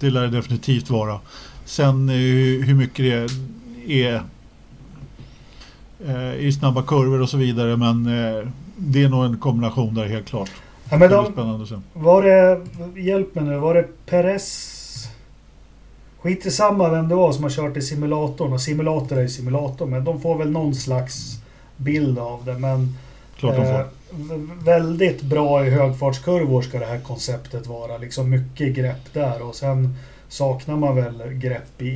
Det lär det definitivt vara. Sen eh, hur mycket det är eh, i snabba kurvor och så vidare. Men eh, det är nog en kombination där helt klart. Ja, men Det de, se. var det, hjälp mig nu, var det Perez? Skit i samma vem det var som har kört i simulatorn. Och simulator är ju simulator, men de får väl någon slags bild av det. Men Klart de eh, får. v- väldigt bra i högfartskurvor ska det här konceptet vara. Liksom mycket grepp där och sen saknar man väl grepp i,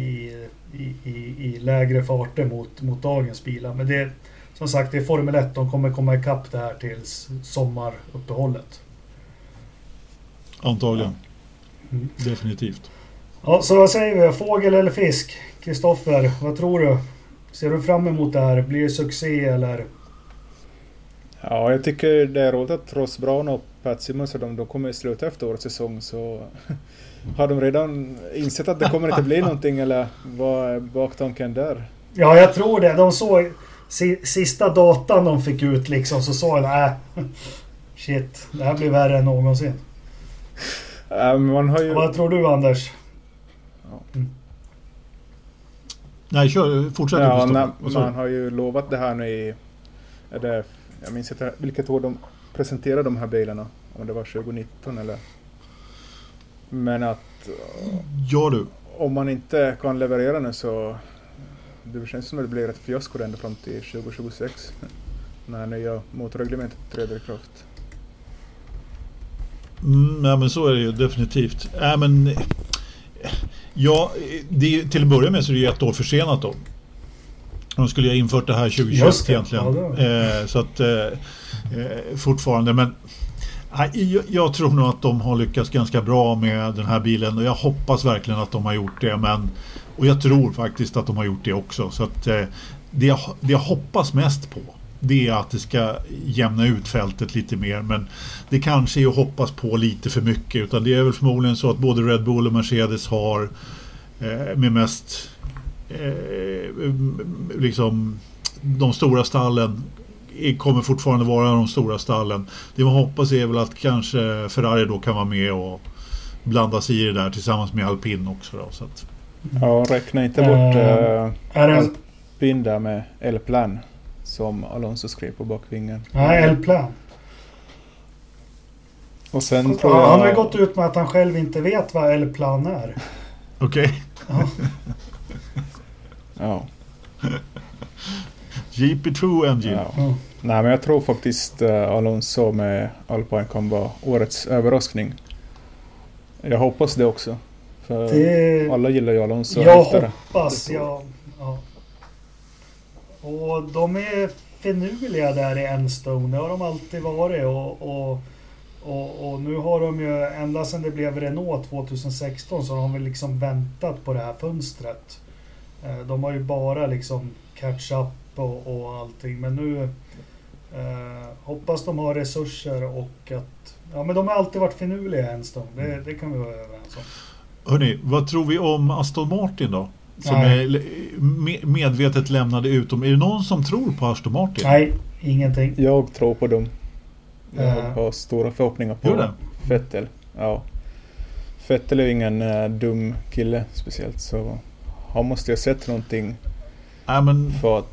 i, i, i lägre farter mot, mot dagens bilar. Men det som sagt, det är Formel 1. De kommer komma ikapp det här tills sommaruppehållet. Antagligen. Mm. Definitivt. Ja, så vad säger vi? Fågel eller fisk? Kristoffer, vad tror du? Ser du fram emot det här? Blir det succé eller? Ja, jag tycker det är roligt att Ross Brown och Pat Simmons de, de kommer i slutet efter årets säsong så har de redan insett att det kommer inte bli någonting eller vad är baktanken där? Ja, jag tror det. De såg si, sista datan de fick ut liksom så sa jag nej. Shit, det här blir värre än någonsin. Äh, man har ju... Vad tror du Anders? Nej, kör, fortsätt. Ja, du? man har ju lovat det här nu i... Är det, jag minns inte vilket år de presenterade de här bilarna. Om det var 2019 eller... Men att Ja du. om man inte kan leverera nu så... Det känns som att det blir ett fiasko ända fram till 2026. När nya motorreglementet träder i kraft. Mm, nej, men så är det ju definitivt. Äh, men, ja, det till att börja med så är det ett år försenat då. De skulle ju ha infört det här 2021 Just det, egentligen. ja, eh, så att eh, eh, fortfarande. Men jag, jag tror nog att de har lyckats ganska bra med den här bilen och jag hoppas verkligen att de har gjort det. Men, och jag tror faktiskt att de har gjort det också. Så att eh, det, jag, det jag hoppas mest på det är att det ska jämna ut fältet lite mer. Men det kanske är att hoppas på lite för mycket. Utan det är väl förmodligen så att både Red Bull och Mercedes har eh, med mest eh, liksom de stora stallen kommer fortfarande vara de stora stallen. Det man hoppas är väl att kanske Ferrari då kan vara med och blanda sig i det där tillsammans med Alpin också. Då, så att, Ja, räkna inte bort Eh, äh, Är det en... alpin där med L-plan. Som Alonso skrev på bakvingen. Nej, L-plan. Och sen tror Ja, jag... han har ju gått ut med att han själv inte vet vad L-plan är. Okej, Ja. GP2 Engine. ja. Mm. Nej, men jag tror faktiskt uh, Alonso med Alpine kan vara årets överraskning. Jag hoppas det också. För Det... alla gillar ju Alonso. Jag efter- hoppas, ja, ja. Och de är finurliga där i Enstone. Det har de alltid varit. Och, och, och, och nu har de ju, ända sedan det blev Renault 2016 så har de väl liksom väntat på det här fönstret. Eh, De har ju bara liksom catch up och, och allting. Men nu eh, hoppas de har resurser och att... Ja men de har alltid varit finurliga Enstone. Det, det kan vi vara överens om. Hörni, vad tror vi om Aston Martin då? Som Nej. me- medvetet lämnade utom. Är det någon som tror på Aston Martin? Nej, ingenting. Jag tror på dem. Jag har stora förhoppningar på det? Vettel. Ja. Vettel är ju ingen eh, dum kille speciellt så han måste ju ha sett någonting Nej, men för att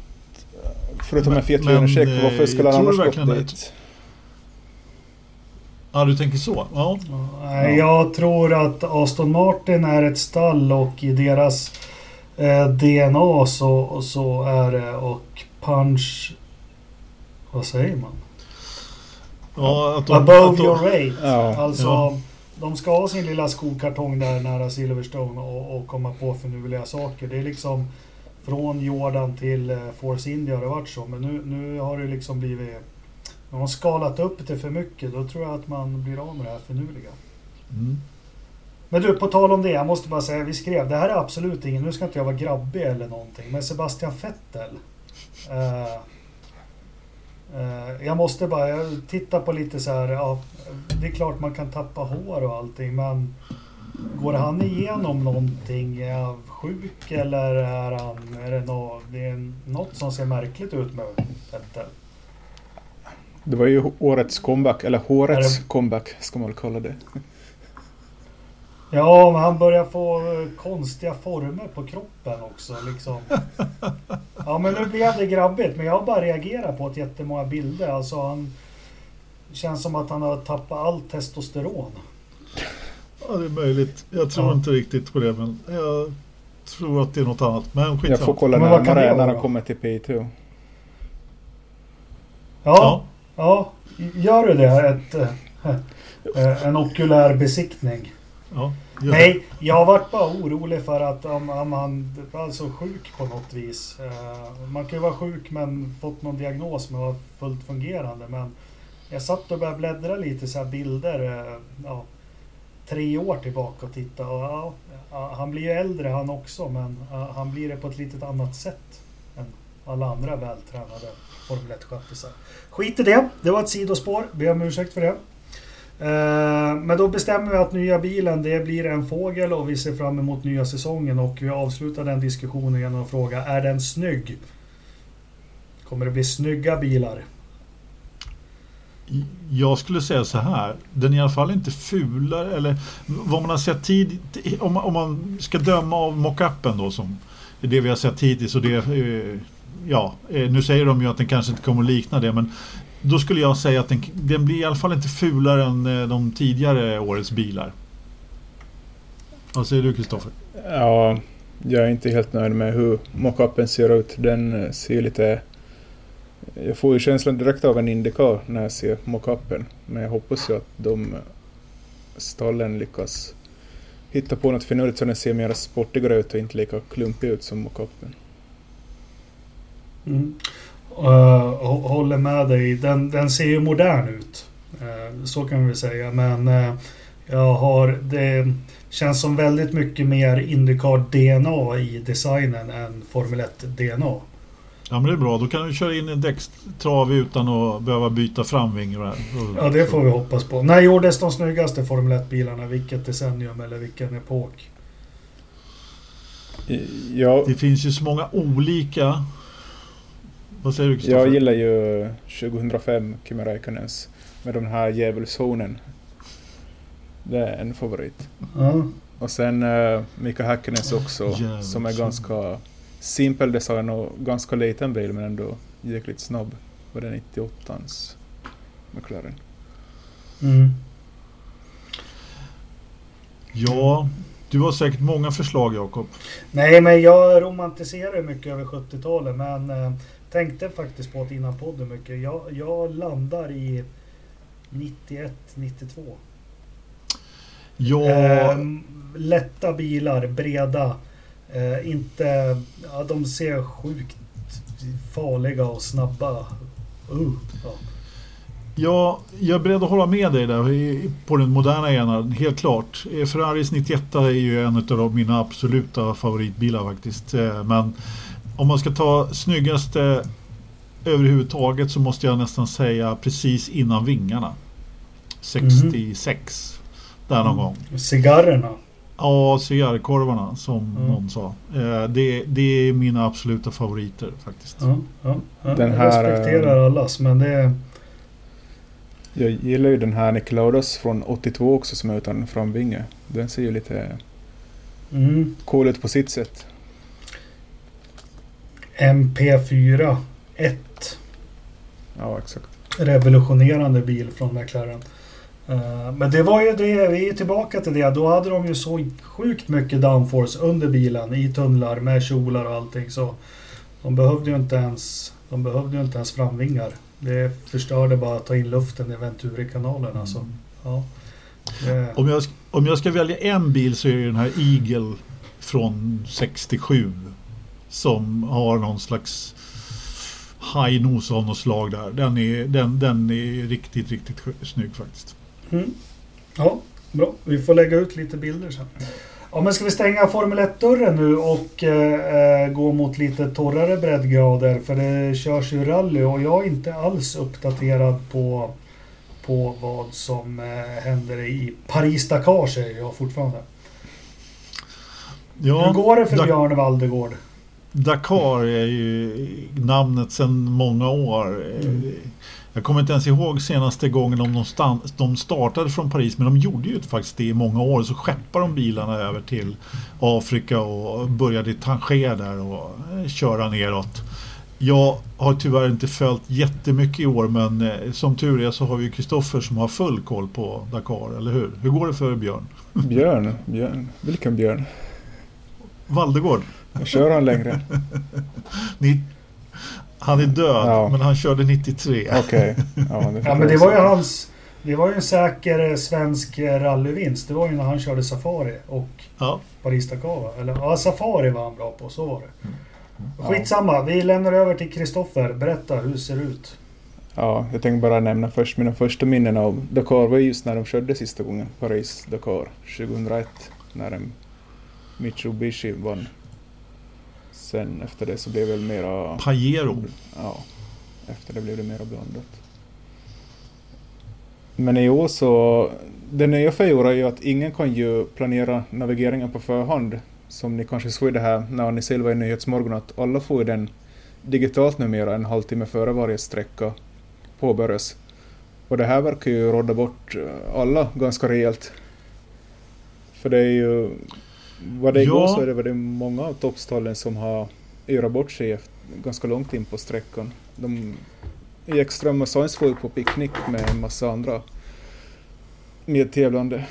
Förutom Men- en Fiat men, Uno-check, eh, varför skulle han annars gått verkligen dit? Ja, du tänker så? Ja. Nej, Jag tror att Aston Martin är ett stall och i deras eh, DNA så, så är det och punch... Vad säger man? ja att de, Above att de, your weight. Ja, alltså, ja. de ska ha sin lilla skokartong där nära Silverstone och, och komma på finurliga saker. Det är liksom från Jordan till eh, Force India har det varit så. Men nu, nu har det liksom blivit... De har skalat upp det för mycket. Då tror jag att man blir av med det här finurliga. Mm. Men du, på tal om det. Jag måste bara säga, vi skrev, det här är absolut ingen, nu ska inte jag vara grabbig eller någonting, men Sebastian Vettel. Eh, eh, jag måste bara, jag tittar på lite så här, ja, det är klart man kan tappa hår och allting, men går han igenom någonting? Är han sjuk eller är han, är det, nå, det är något som ser märkligt ut med Vettel? Det var ju årets comeback, eller årets Är det- comeback ska man väl kalla det. Ja, men han börjar få eh, konstiga former på kroppen också. Liksom. Ja, men nu blev det grabbigt. Men jag har bara reagerat på ett jättemånga bilder. Alltså han... Känns som att han har tappat allt testosteron. Ja, det är möjligt. Jag tror Ja. inte riktigt på det, men jag tror att det är något annat. Men Jag får kolla Men närmare det när han kommer till P2. Ja, ja. gör du det? Ett, eh, eh, en okulär besiktning. Ja. Nej, jag har varit bara orolig för att om, om han är alltså sjuk på något vis. Eh, man kan ju vara sjuk men fått någon diagnos att vara fullt fungerande. Men jag satt och började bläddra lite så här bilder. eh, Ja, tre år tillbaka och titta. Och, ja, han blir ju äldre han också men han blir det på ett litet annat sätt än alla andra vältränade Formel 1-schaffisar. Skit i det. Det var ett sidospår. Ber om ursäkt för det. Eh, men då bestämmer vi att nya bilen det blir en fågel och vi ser fram emot nya säsongen och vi avslutar den diskussionen genom att fråga är den snygg? Kommer det bli snygga bilar? Jag skulle säga så här, den är i alla fall inte fulare eller vad man har sett tidigt, om, om man ska döma av mockupen då som det vi har sett hittills och det, eh, ja, eh, nu säger de ju att den kanske inte kommer att likna det men då skulle jag säga att den, den blir i alla fall inte fulare än eh, de tidigare årets bilar. Vad säger du Kristoffer? Ja, jag är inte helt nöjd med hur mockupen ser ut. Den ser lite... Jag får ju känslan direkt av en Indycar när jag ser mockupen. Men jag hoppas ju att de stallen lyckas hitta på något finurligt så den ser mer sportigare ut och inte lika klumpig ut som mockupen. Mm. Uh, håller med dig. Den, den ser ju modern ut. Uh, så kan vi säga. Men uh, jag har... Det känns som väldigt mycket mer Indycar-DNA i designen än Formel 1-DNA. Ja men det är bra, då kan du köra in en däckstrav utan att behöva byta framvingar. Ja det får vi hoppas på. När gjordes de snyggaste Formel 1-bilarna? Vilket decennium eller vilken epok? Ja. Det finns ju så många olika vad säger du Jag gillar ju 2005 Kimi Räikkönens med den här djävulszonen. Det är en favorit. Mm. Och sen uh, Mika Häkkinens också Djävulsson. som är ganska simpel design och ganska liten bil men ändå jäkligt snabb. Var det 98ans McLaren? Mm. Ja, du har säkert många förslag Jakob. Nej, men jag romantiserar mycket över 70-talet men eh, tänkte faktiskt på att innan podden mycket. Jag, jag landar i 91, 92. Ja. Eh, lätta bilar, breda. Eh, inte... Ja, de ser sjukt farliga och snabba. Uh, ja. Ja, jag är beredd att hålla med dig där på den moderna ena, helt klart. Eh, Ferraris 91 är ju en av mina absoluta favoritbilar faktiskt. Eh, men om man ska ta snyggaste överhuvudtaget så måste jag nästan säga precis innan vingarna. 66. Mm. Där någon mm. gång. Cigarrerna. Ja, cigarrkorvarna som mm. någon sa. Eh, det, det är mina absoluta favoriter faktiskt. Ja, ja, ja. Den jag här, respekterar allas men det... Jag gillar ju den här Nickelodeus från 82 också som är utan framvinge. Den ser ju lite mm. cool ut på sitt sätt. MP4 1. Ja, exakt. Revolutionerande bil från McLaren. Uh, men det var ju det, vi är tillbaka till det. Då hade de ju så sjukt mycket downforce under bilen i tunnlar med kjolar och allting. Så de behövde ju inte ens, de behövde ju inte ens framvingar. Det förstörde bara att ta in luften i Venturi-kanalen. Alltså. Mm. Ja, det... om, jag, om jag ska välja en bil så är det den här Eagle från 67. Som har någon slags high nose av något slag där. Den är, den, den är riktigt, riktigt snygg faktiskt. Mm. Ja, bra. Vi får lägga ut lite bilder sen. Ja, men ska vi stänga Formel 1-dörren nu och eh, eh, gå mot lite torrare breddgrader? För det körs ju rally och jag är inte alls uppdaterad på, på vad som eh, händer i Paris-Dakar säger jag fortfarande. Ja, Hur går det för Björn Valdegård? Dakar är ju namnet sedan många år. Mm. Jag kommer inte ens ihåg senaste gången om de, de startade från Paris men de gjorde ju faktiskt det i många år. Så skeppade de bilarna över till Afrika och började i Tanger där och eh, köra neråt. Jag har tyvärr inte följt jättemycket i år men eh, som tur är så har vi Kristoffer som har full koll på Dakar, eller hur? Hur går det för Björn? Björn? Björn? Vilken Björn? Valdegård. Kör han längre? Ni, han är död, ja. men han körde 93. Okej. Okay. Ja, ja, men det var ju hans... Det var ju en säker svensk rallyvinst. Det var ju när han körde Safari och ja. Paris-Dakar. Eller ja, Safari var han bra på, så var det. Mm. Skitsamma, vi lämnar över till Kristoffer. Berätta, hur ser det ut? Ja, jag tänkte bara nämna först mina första minnen av Dakar var just när de körde sista gången, Paris-Dakar 2001. När en Mitsubishi vann Sen efter det så blev det väl mera... Pajero. Ja. Efter det blev det mera blandat. Men i år så... Det nya för i år är ju att ingen kan ju planera navigeringen på förhand. Som ni kanske såg det här när ni ser i Nyhetsmorgon att alla får den digitalt numera en halvtimme före varje sträcka påbörjas. Och det här verkar ju råda bort alla ganska rejält. För det är ju... Vad det Ja. går så är det väl många av toppstallen som har yrat bort sig ganska långt in på sträckan. De, Ekström och Sainz var på picknick med en massa andra medtävlande.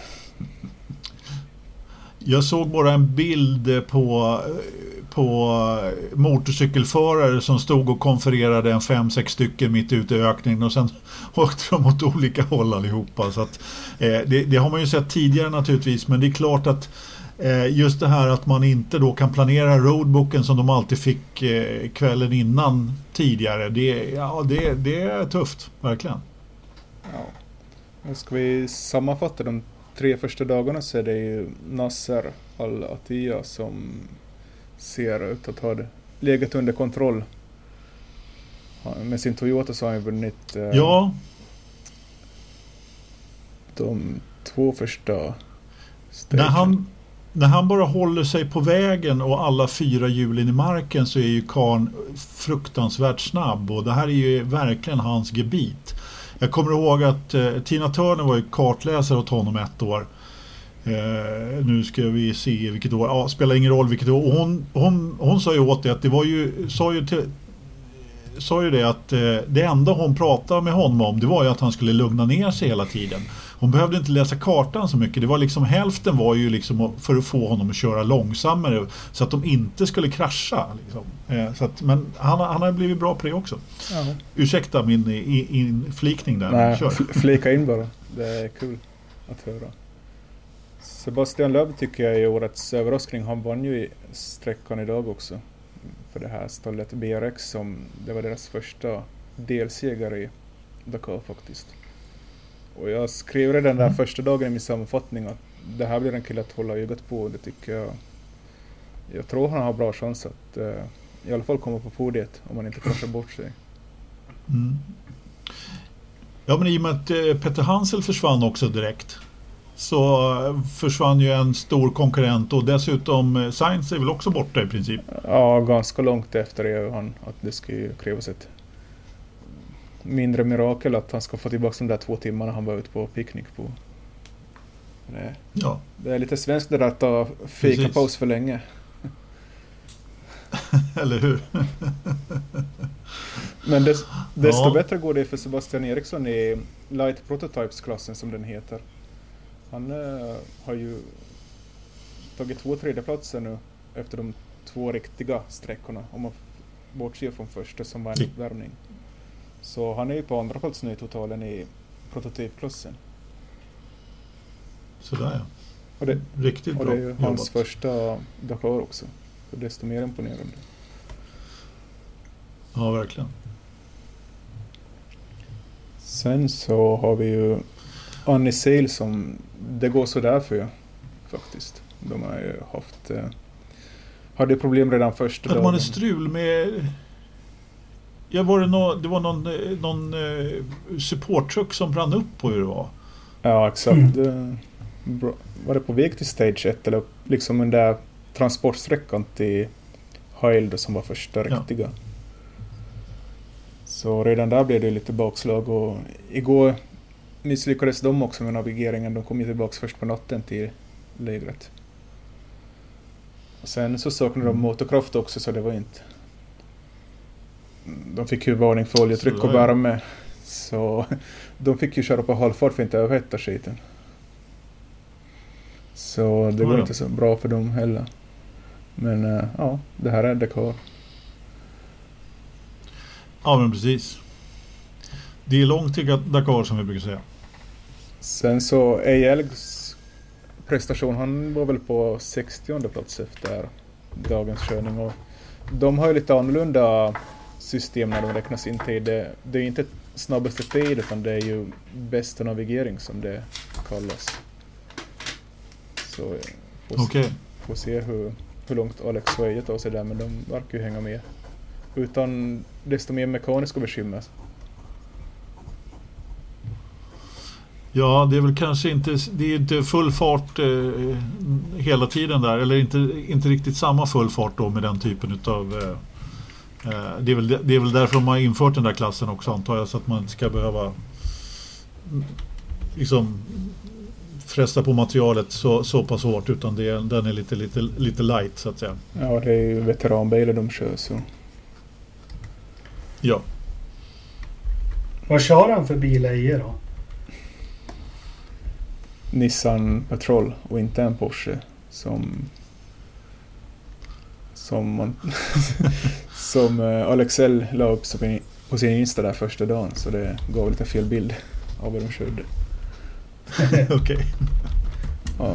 Jag såg bara en bild på, på motorcykelförare som stod och konfererade en fem, sex stycken mitt ute i ökningen och sen åkte de åt olika håll allihopa. Så att, eh, det, det har man ju sett tidigare naturligtvis men det är klart att just det här att man inte då kan planera roadbooken som de alltid fick eh, kvällen innan tidigare. Det, ja, det, det är tufft, verkligen. Ja. Ska vi sammanfatta de tre första dagarna så är det ju Nasser Al-Attiyah som ser ut att ha läget under kontroll. Med sin Toyota så har han vunnit eh, Ja, de två första När stagen. han, när han bara håller sig på vägen och alla fyra hjulen i marken så är ju karln fruktansvärt snabb och det här är ju verkligen hans gebit. Jag kommer ihåg att eh, Tina Turner var ju kartläsare åt honom ett år. Eh, nu ska vi se vilket år, ja spelar ingen roll vilket år. Och hon, hon, hon sa ju åt det att det var ju, sa ju till, sa ju det att eh, det enda hon pratade med honom om det var ju att han skulle lugna ner sig hela tiden. Hon behövde inte läsa kartan så mycket. Det var liksom hälften var ju liksom att- för att få honom att köra långsammare så att de inte skulle krascha. Liksom. Eh, så att, men han, har- han har blivit bra på det också. Ja. Ursäkta min i- inflikning där. Nej, Kör. fl- flika in bara. Det är kul att höra. Sebastian Löb tycker jag är årets överraskning. Han vann ju i sträckan idag också. För det här stallet BRX som det var deras första delseger i Dakar faktiskt. Och jag skrev redan där Mm. första dagen i min sammanfattning att det här blir en kille att hålla ögat på. och Det tycker jag. Jag tror han har bra chans att eh, i alla fall komma på podiet om han inte kraschar bort sig. Mm. Ja men i och med att eh, Peter Hansel försvann också direkt så eh, försvann ju en stor konkurrent och dessutom Sainz är väl också borta i princip. Ja, ganska långt efter är han att det ju krävas ett mindre mirakel att han ska få tillbaka de där två timmarna han var ute på picknick på. Det, Ja, det är lite svenskt det där att ta fikapaus för länge. eller hur? Men des, desto Ja. bättre går det för Sebastian Eriksson i Light Prototypes-klassen som den heter. Han eh, har ju tagit två tredjeplatser nu efter de två riktiga sträckorna om man bortser från första som var en uppvärmning. Så han är ju på andra plats nu i totalen i prototypklassen. Sådär ja. Och det, Riktigt och det är ju hans jobbat. första Dakar också. Så desto mer imponerande. Ja, verkligen. Sen så har vi ju Annie Sale som det går sådär för ju, faktiskt. De har ju haft... Eh, hade problem redan första dagen. man ett strul med... Ja, var det, nå det var någon, eh, någon eh, supporttruck som brann upp på hur det var. Ja, exakt. Bra. Var det på väg till Stage 1 eller liksom den där transportsträckan till Hild som var första Ja. riktiga? Så redan där blev det lite bakslag och igår misslyckades de också med navigeringen. De kom ju tillbaka först på natten till lägret. Och sen så saknade de Mm. motorkraft också så det var inte... De fick ju varning för oljetryck och värme. Så de fick ju köra på halvfart för att inte överhetta skiten. Så det ja. inte så bra för dem heller. Men eh, ja, det här är Dakar. Ja, men precis. Det är långt till Dakar som vi brukar säga. Sen så Ejelgs prestation, han var väl på 60 plats efter dagens körning. Och de har ju lite annorlunda system när de räknas in till det. Det är inte snabbaste tid utan det är ju bästa navigering som det kallas. Så får, Okej. får se hur, hur långt Alex Weije tar sig där men de verkar ju hänga med. Utan desto mer mekaniska bekymmer. Ja, det är väl kanske inte, det är inte full fart eh, hela tiden där. Eller inte, inte riktigt samma full fart då med den typen utav... Eh, det, är väl, det är väl därför de har infört den där klassen också antar jag. Så att man inte ska behöva liksom fresta på materialet så, så pass hårt utan det, den är lite, lite, lite light så att säga. Ja, det är ju veteranbilar de kör så. Ja. Vad kör han för bil Eje då? Nissan Patrol och inte en Porsche som som man som eh, Alex L la upp på sin- Insta där första dagen så det gav lite fel bild av vad de körde. Okej. Ja,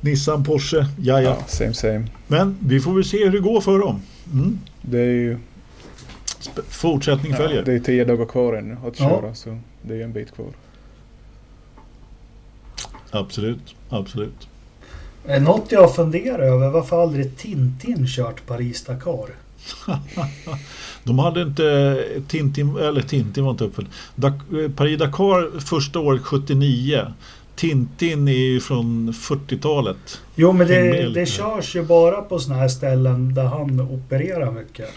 Nissan, Porsche, ja, ja. ja same same. Men vi får väl se hur det går för dem. Mm. Det är ju Fortsättning ja, följer. det är tio dagar kvar ännu att Ja. köra så det är en bit kvar. Absolut, absolut. Eh, Något jag funderar över, varför har aldrig Tintin kört Paris-Dakar? De hade inte Tintin, eller Tintin var inte uppföljd. Eh, Paris-Dakar första året 79. Tintin är ju från 40-talet. Jo men det, det körs ju bara på såna här ställen där han opererar mycket.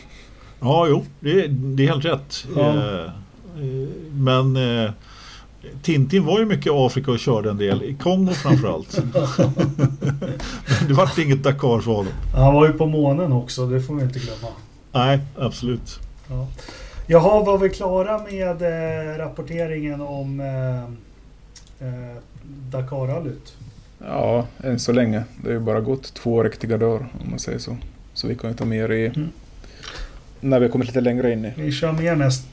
Ja, jo, det är, det är helt rätt. Ja. Eh, eh, Men eh, Tintin var ju mycket i Afrika och körde en del. I Kongo framförallt. det vart inget Dakar för honom. Han var ju på månen också, det får vi inte glömma. Nej, absolut. Ja. Jaha, var vi klara med eh, rapporteringen om eh, eh, Dakarrallyt? Ja, än så länge. Det har ju bara gått två riktiga dagar om man säger så. Så vi kan ju ta mer i Mm. när vi har kommit lite längre in i. Vi kör mer näst...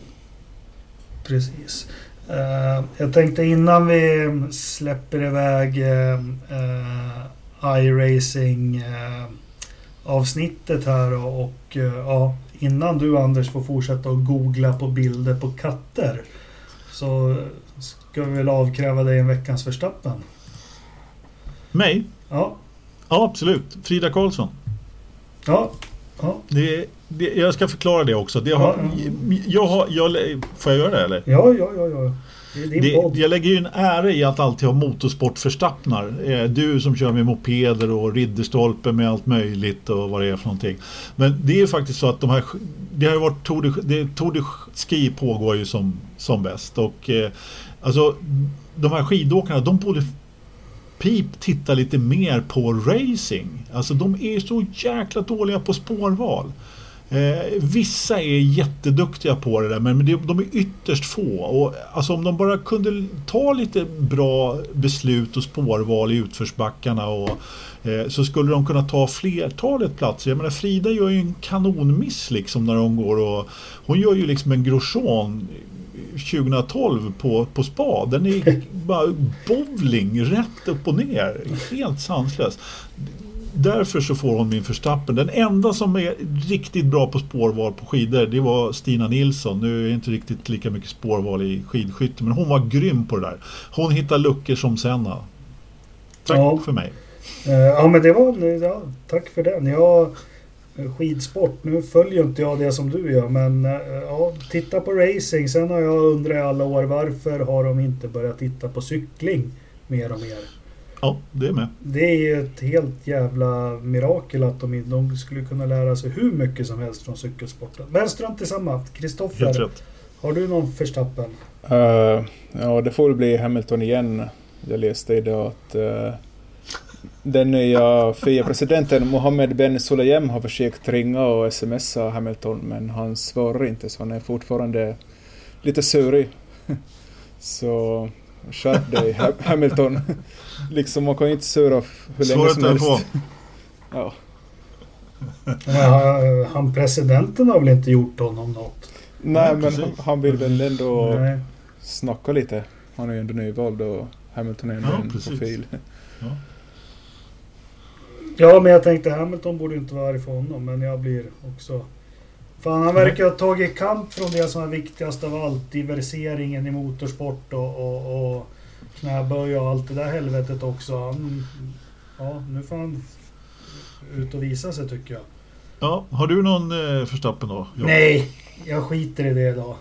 Precis. Eh, jag tänkte innan vi släpper iväg iRacing eh, avsnittet här och, och eh, ja, innan du Anders får fortsätta att googla på bilder på katter så ska vi väl avkräva dig en veckans Verstappen. Mig? Ja, Ja, absolut. Frida Karlsson. ja, ja, Det, det, jag ska förklara det också. Det har, Ja, jag har, jag, får jag göra det eller? ja, ja, ja, ja. Det jag lägger ju en ära i att alltid ha motorsportförstappnar. Eh, Du som kör med mopeder och ridderstolpe med allt möjligt och vad det är för någonting. Men det är faktiskt så att de här, det har ju varit Tour de, det, Tour de Ski pågår ju som, som bäst. Och eh, alltså de här skidåkarna de borde Pip titta lite mer på racing. Alltså de är så jäkla dåliga på spårval. Eh, vissa är jätteduktiga på det där men de är ytterst få. Och, alltså om de bara kunde ta lite bra beslut och spårval i utförsbackarna och, eh, så skulle de kunna ta flertalet platser. Jag menar Frida gör ju en kanonmiss liksom när hon går och hon gör ju liksom en Grosjean 2012 på, på spa. Den är bara bowling rätt upp och ner. Helt sanslös. Därför så får hon min förstappen. Den enda som är riktigt bra på spårval på skidor det var Stina Nilsson. Nu är det inte riktigt lika mycket spårval i skidskytte men hon var grym på det där. Hon hittar luckor som Senna. Tack Ja. för mig. Eh, Ja men det var, ja, tack för den. Jag, eh, skidsport, nu följer inte jag det som du gör men eh, ja, titta på racing. Sen har jag undrat i alla år varför har de inte börjat titta på cykling mer och mer. Ja, det är med. Det är ju ett helt jävla mirakel att de, de skulle kunna lära sig hur mycket som helst från cykelsporten. Men strunt i samma. Kristoffer, har du någon förstappen? Eh, ja, det får bli Hamilton igen. Jag läste idag att eh, den nya FIA-presidenten Mohammed Ben Sulayem har försökt ringa och smsa Hamilton men han svarar inte så han är fortfarande lite surig. så skärp dig Ha- Hamilton. Liksom man kan ju inte sura hur länge som helst. på. Ja. Ja, han presidenten har väl inte gjort honom något? Nej men han, han vill väl ändå Nej. snacka lite. Han är ju ändå nyvald och Hamilton är ändå Ja, en precis. profil. Ja. Ja, men jag tänkte Hamilton borde inte vara arg för honom, men jag blir också... Fan, han verkar ha tagit kamp från det som är viktigast av allt. Diversieringen i motorsport och, och, och knäböj och allt det där helvetet också. Han, ja, nu får han ut och visa sig tycker jag. Ja, har du någon eh, förstappen då? Ja. Nej, jag skiter i det idag.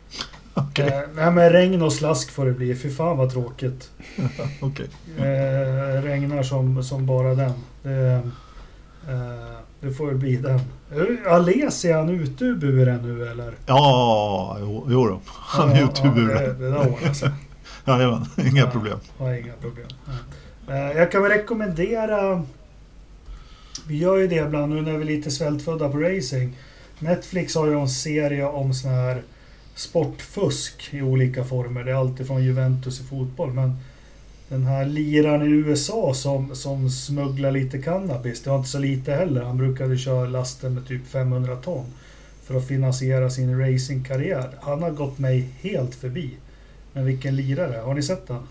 Okej. Eh, nej men regn och slask får det bli. Fy fan vad tråkigt. Okej. Eh, regnar som, som bara den. Det, Eh, det får väl bli den. Ales, är han ute ur buren nu eller? Ja, jo, jo då. Han är ute ur Ja, buren. det, det där ordnar sig. Jajamän, inga Ja. problem. Ja, inga problem. Ja. Eh, Jag kan väl rekommendera... Vi gör ju det ibland nu när vi är lite svältfödda på racing. Netflix har ju en serie om sån här sportfusk i olika former. Det är alltid från Juventus i fotboll. Men den här liraren i USA som, som smugglar lite cannabis. Det var inte så lite heller. Han brukade köra lasten med typ 500 ton. För att finansiera sin racingkarriär. Han har gått mig helt förbi. Men vilken lirare. Har ni sett den?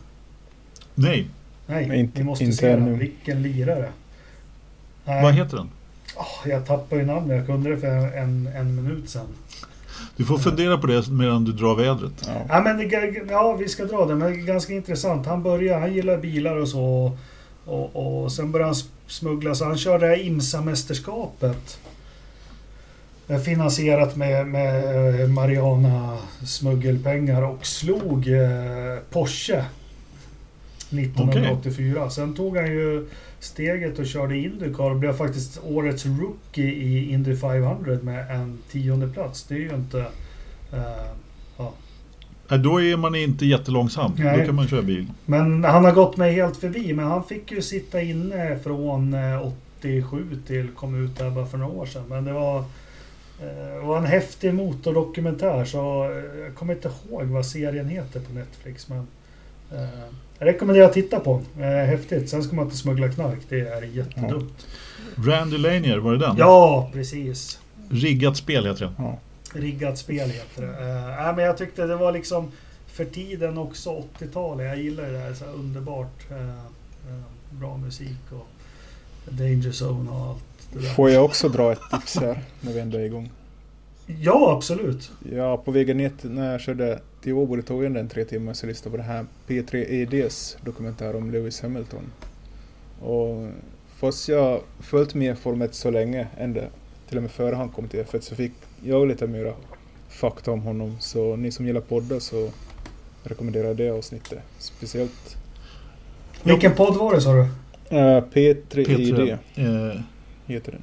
Nej, Nej, Nej, inte- ni måste inte se ännu. den. Vilken lirare. Nej, vad heter den? åh, jag tappade ju namnet. Jag kunde det för en, en minut sedan. Du får fundera på det medan du drar vädret. Ja. Ja, men det, ja, vi ska dra det. Men det är ganska intressant. Han börjar, han gillar bilar och så. Och, och sen började han smuggla. Så han körde det här IMSA-mästerskapet. Eh, Finansierat med, med eh, Mariana smuggelpengar och slog eh, Porsche 1984. Sen tog han ju steget och körde Indycar och blev faktiskt årets rookie i Indy 500 med en tionde plats. Det är ju inte... eh, Nej, Då är man inte jättelångsam. Nej. Då kan man köra bil. Men han har gått mig helt förbi. Men han fick ju sitta inne från eh, 87 till kom ut där bara för några år sedan. Men det var, det var en häftig motordokumentär. Så eh, jag kommer inte ihåg vad serien heter på Netflix. Men eh, jag rekommenderar att titta på. Eh, häftigt. Sen ska man inte smuggla knark. Det är jättedumt. Randy Lanier, var det den? Ja, precis. Riggat spel heter den. Ja. Riggat spel heter det. Nej, men jag tyckte det var liksom för tiden också 80-talet. Jag gillar det där. Så här underbart. eh, eh, bra musik och Danger Zone och allt det. Får jag också dra ett tips här när vi ändå är igång? Ja, absolut. Ja, på vägen ner när jag körde till Åbo, tog jag en tre timmar så lyssnade på det här P3EDs dokumentär om Lewis Hamilton. Och fast jag följt med Formel 1 så länge, ända till och med före han kom till F1, så fick jag lite mera fakta om honom. Så ni som gillar poddar så rekommenderar jag det avsnittet. Speciellt Vilken podd var det sa du? uh, P3ED P3. Eh, heter den.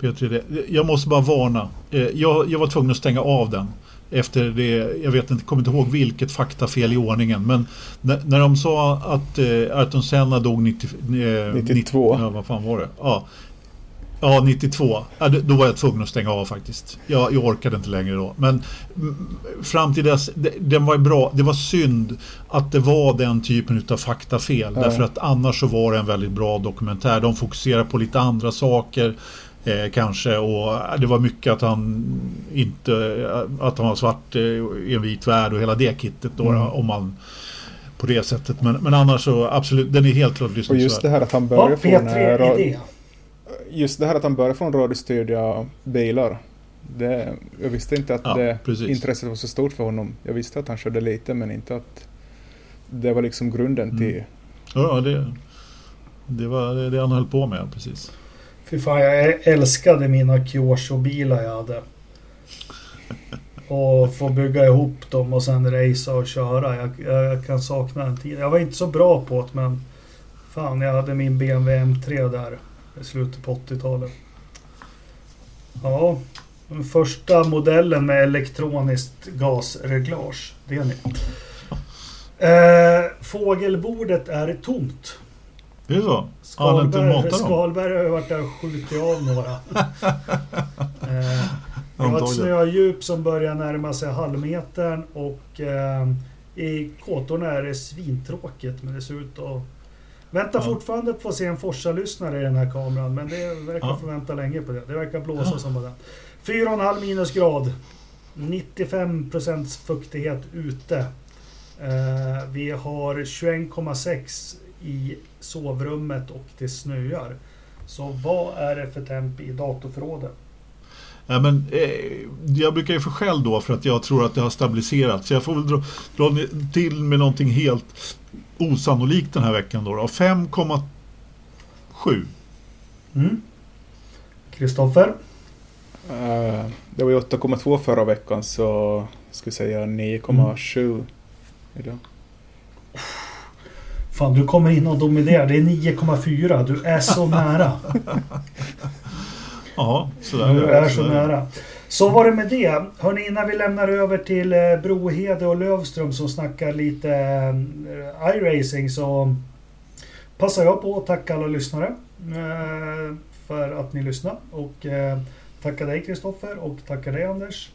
P3. Jag måste bara varna. Eh, jag, jag var tvungen att stänga av den. Efter det, jag vet inte, kommer inte ihåg vilket faktafel i ordningen. Men när, när de sa att eh, Ayrton Senna dog 90, eh, 92. 90, ja, vad fan var det? Ja, ja 92. Ja, det- då var jag tvungen att stänga av faktiskt. Jag, jag orkade inte längre då. Men mm, fram till dess, det, den var bra. Det var synd att det var den typen av faktafel. Ja. Därför att annars så var det en väldigt bra dokumentär. De fokuserar på lite andra saker. Eh, kanske och det var mycket att han inte att han var svart eh, i en vit värld och hela det kittet då Mm. om man på det sättet men, men annars så absolut den är helt klart Och just lyssningsvärd. det här att han Ja, börjar från... eh, ra- P3-idé. Just det här att han börjar från radiostyrda bilar. Det, jag visste inte att Ja, det precis. intresset var så stort för honom. Jag visste att han körde lite men inte att det var liksom grunden Mm. till... Ja, det, det var det, det han höll på med precis. Fy fan, jag älskade mina Kyosho-bilar jag hade. Och få bygga ihop dem och sen racea och köra. Jag, jag, jag kan sakna den tiden. Jag var inte så bra på det men fan, jag hade min BMW M3 där i slutet på 80-talet. Ja, den första modellen med elektroniskt gasreglage. Det är ni. Eh, fågelbordet är tomt. Är det så? Inte matat Skalberg, dem. Skalberg har ju varit där och skjutit av några. eh, det var ett snödjup som börjar närma sig halvmetern och eh, i kåtorna är det svintråkigt men det ser ut att... Väntar Ja. fortfarande på att se en Forsa-lyssnare i den här kameran men det verkar Ja. få vänta länge på det. Det verkar blåsa Ja. som bara den. 4,5 minusgrad. 95 procents fuktighet ute. Eh, vi har 21,6 i sovrummet och det snöar. Så vad är det för temp i datorförrådet? Ja, men, eh, jag brukar ju få skäll då för att jag tror att det har stabiliserats. Så jag får väl dra, dra till med någonting helt osannolikt den här veckan då. då. 5,7. Mm. Kristoffer? eh, det var ju 8,2 förra veckan så jag skulle säga 9,7 idag. Fan, du kommer in och dominerar. Det är 9,4. Du är så nära. Ja, sådär. Du är så nära. Så var det med det. Hörni, innan vi lämnar över till eh, Brohede och Lövström som snackar lite eh, iRacing så passar jag på att tacka alla lyssnare eh, för att ni lyssnar. Och tacka dig Kristoffer och tacka dig Anders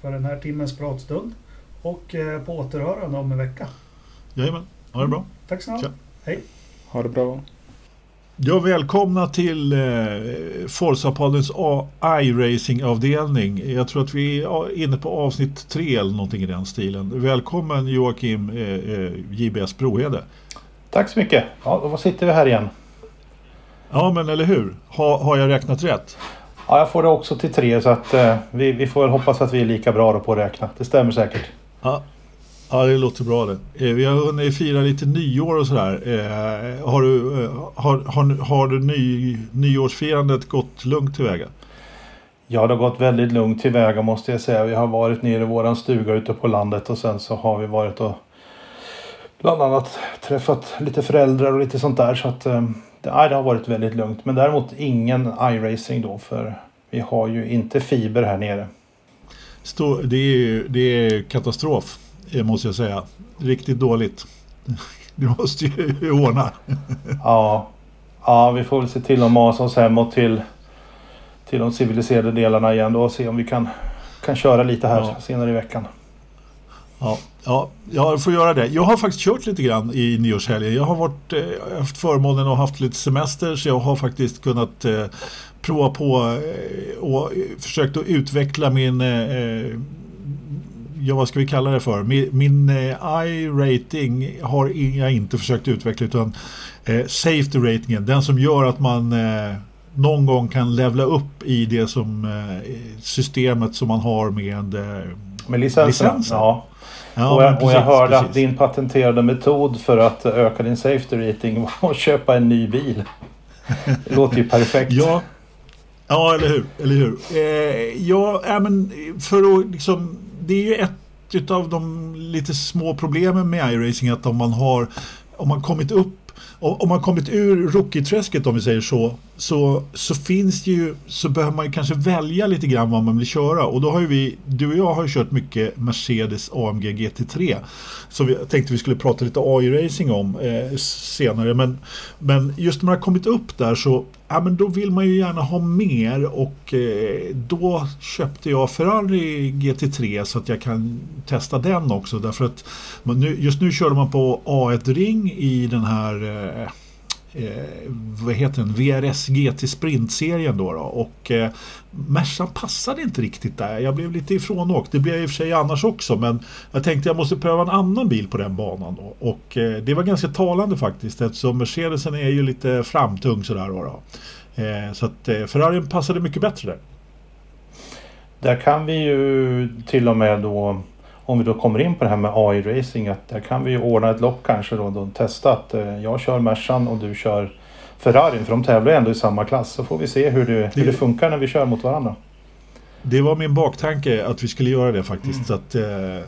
för den här timmens pratstund. Och på återhörande om en vecka. Jajamän, ha det bra. Tack snälla. Hej. Ha det bra. Ja, välkomna till eh, Forza-poddens iRacing-avdelning. Jag tror att vi är inne på avsnitt tre eller någonting i den stilen. Välkommen Joakim eh, eh, JBS Brohede. Tack så mycket. Ja, då sitter vi här igen. Ja, men eller hur? Ha, har jag räknat rätt? Ja, jag får det också till tre så att eh, vi, vi får väl hoppas att vi är lika bra på att räkna. Det stämmer säkert. Ja, ja det låter bra det. Eh, vi har hunnit fira lite nyår och sådär. Eh, har du, eh, har, har, har du ny, nyårsfirandet gått lugnt tillväga? Ja, det har gått väldigt lugnt tillväga måste jag säga. Vi har varit nere i våran stuga ute på landet och sen så har vi varit och bland annat träffat lite föräldrar och lite sånt där. Så att eh, det, har varit väldigt lugnt. Men däremot ingen iRacing då för vi har ju inte fiber här nere. Stå, det, är, det är katastrof, måste jag säga. Riktigt dåligt. Du måste ju ordna. Ja, ja, vi får väl se till att masa oss hemåt till, till de civiliserade delarna igen då och se om vi kan, kan köra lite här Ja. senare i veckan. Ja, ja, jag får göra det. Jag har faktiskt kört lite grann i nyårshelgen. Jag har varit, eh, haft förmånen att ha haft lite semester så jag har faktiskt kunnat eh, prova på eh, och försökt att utveckla min eh, Ja, vad ska vi kalla det för? Min, min eh, i-rating har jag inte försökt utveckla utan eh, safety ratingen, den som gör att man eh, någon gång kan levla upp i det som eh, systemet som man har med eh, Med licenserna? Licensen? Ja. Ja, och jag, och jag precis, hörde att precis. din patenterade metod för att öka din safety rating var att köpa en ny bil. Det låter ju perfekt. Ja, ja eller hur. Eller hur? Eh, ja, äh, men för att liksom, det är ju ett utav de lite små problemen med iRacing att om man har om man kommit upp om om man kommit ur rookie-träsket om vi säger så, så så finns det ju så behöver man ju kanske välja lite grann vad man vill köra. Och då har ju vi, du och jag har ju kört mycket Mercedes AMG GT3 som vi tänkte vi skulle prata lite AI-racing om eh, senare. Men, men just när man har kommit upp där så ja, men då vill man ju gärna ha mer. Och eh, då köpte jag Ferrari GT3 så att jag kan testa den också. Därför att man nu, just nu körde man på A1-ring i den här eh, eh, vad heter den? VRS GT Sprint-serien då, då. och eh, Mercan passade inte riktigt där. Jag blev lite ifrånåkt. Det blev jag i och för sig annars också men jag tänkte jag måste pröva en annan bil på den banan då. och eh, det var ganska talande faktiskt eftersom Mercedesen är ju lite framtung sådär då. då. Eh, så att eh, Ferrarin passade mycket bättre där. Där kan vi ju till och med då om vi då kommer in på det här med AI-racing att där kan vi ju ordna ett lopp kanske då, då testa att eh, jag kör Mercan och du kör Ferrarin för de tävlar ju ändå i samma klass så får vi se hur det, hur det funkar när vi kör mot varandra. Det var min baktanke att vi skulle göra det faktiskt. Så att, eh,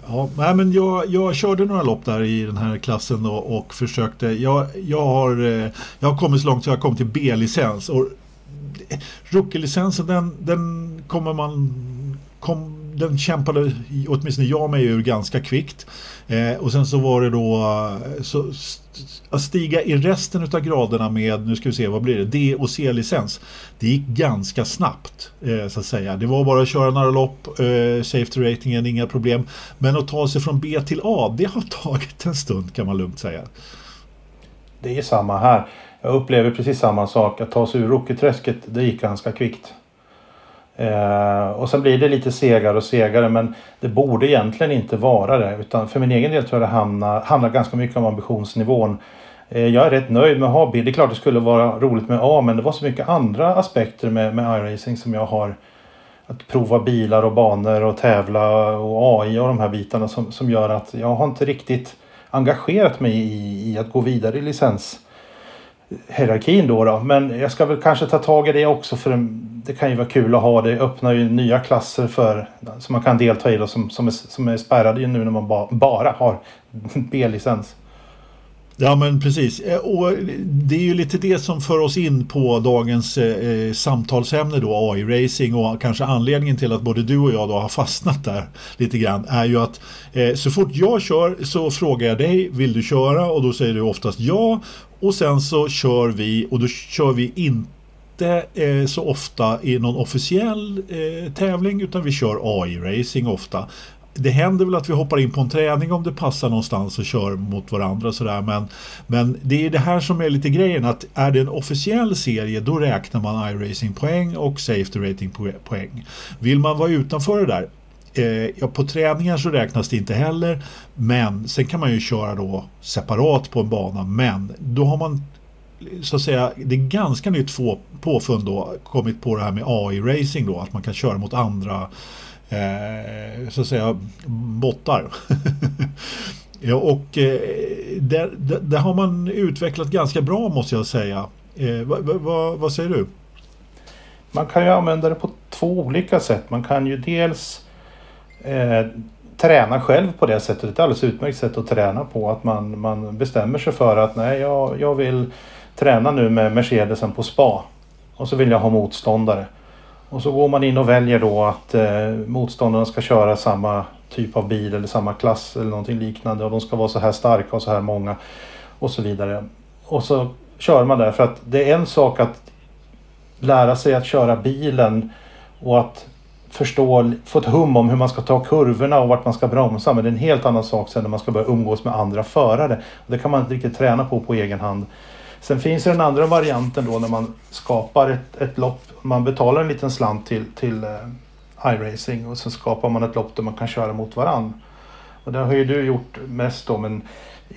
ja, nej, men jag, jag körde några lopp där i den här klassen och, och försökte. Jag, jag, har, eh, jag har kommit så långt så jag kommit till B-licens. Och Rookie-licensen den, den kommer man kom, den kämpade åtminstone jag mig ur ganska kvickt. Eh, och sen så var det då så, att stiga i resten av graderna med, nu ska vi se, vad blir det, D och C-licens. Det gick ganska snabbt eh, så att säga. Det var bara att köra några lopp, eh, safety ratingen, inga problem. Men att ta sig från B till A, det har tagit en stund kan man lugnt säga. Det är samma här. Jag upplever precis samma sak. Att ta sig ur rocketräsket, det gick ganska kvickt. Eh, och sen blir det lite segare och segare men det borde egentligen inte vara det. Utan för min egen del tror jag det handlar, handlar ganska mycket om ambitionsnivån. Eh, jag är rätt nöjd med att ha bil. Det är klart det skulle vara roligt med A men det var så mycket andra aspekter med, med iRacing som jag har. Att prova bilar och banor och tävla och AI och de här bitarna som, som gör att jag har inte riktigt engagerat mig i, i att gå vidare i licens hierarkin då, då. Men jag ska väl kanske ta tag i det också för det kan ju vara kul att ha. Det öppnar ju nya klasser för som man kan delta i då, som, som, är, som är spärrade ju nu när man ba, bara har B-licens. Ja men precis. Eh, och det är ju lite det som för oss in på dagens eh, eh samtalsämne då, AI-racing och kanske anledningen till att både du och jag då har fastnat där lite grann är ju att eh, så fort jag kör så frågar jag dig, vill du köra? Och då säger du oftast ja. Och sen så kör vi och då kör vi inte eh, så ofta i någon officiell eh, tävling utan vi kör AI-racing ofta det händer väl att vi hoppar in på en träning om det passar någonstans och kör mot varandra sådär. Men, men det är det här som är lite grejen att är det en officiell serie då räknar man iRacing poäng och Safety Rating poäng. Vill man vara utanför det där eh, ja, på träningar så räknas det inte heller. Men sen kan man ju köra då separat på en bana. Men då har man så att säga, det är ganska nytt påfund då kommit på det här med AI-racing då. Att man kan köra mot andra eh, så att säga bottar. ja, och eh, där, där, där, har man utvecklat ganska bra måste jag säga. Eh, vad, va, vad säger du? Man kan ju använda det på två olika sätt. Man kan ju dels eh, träna själv på det sättet. Ett alldeles utmärkt sätt att träna på. Att man, man bestämmer sig för att nej, jag, jag vill träna nu med Mercedesen på spa. Och så vill jag ha motståndare. Och så går man in och väljer då att eh, motståndarna ska köra samma typ av bil eller samma klass eller någonting liknande och de ska vara så här starka och så här många och så vidare. Och så kör man där för att det är en sak att lära sig att köra bilen och att förstå, få ett hum om hur man ska ta kurvorna och vart man ska bromsa. Men det är en helt annan sak sen när man ska börja umgås med andra förare. Det kan man inte riktigt träna på på egen hand. Sen finns det den andra varianten då när man skapar ett, ett lopp. Man betalar en liten slant till, till uh, iRacing och sen skapar man ett lopp där man kan köra mot varann. Och det har ju du gjort mest då men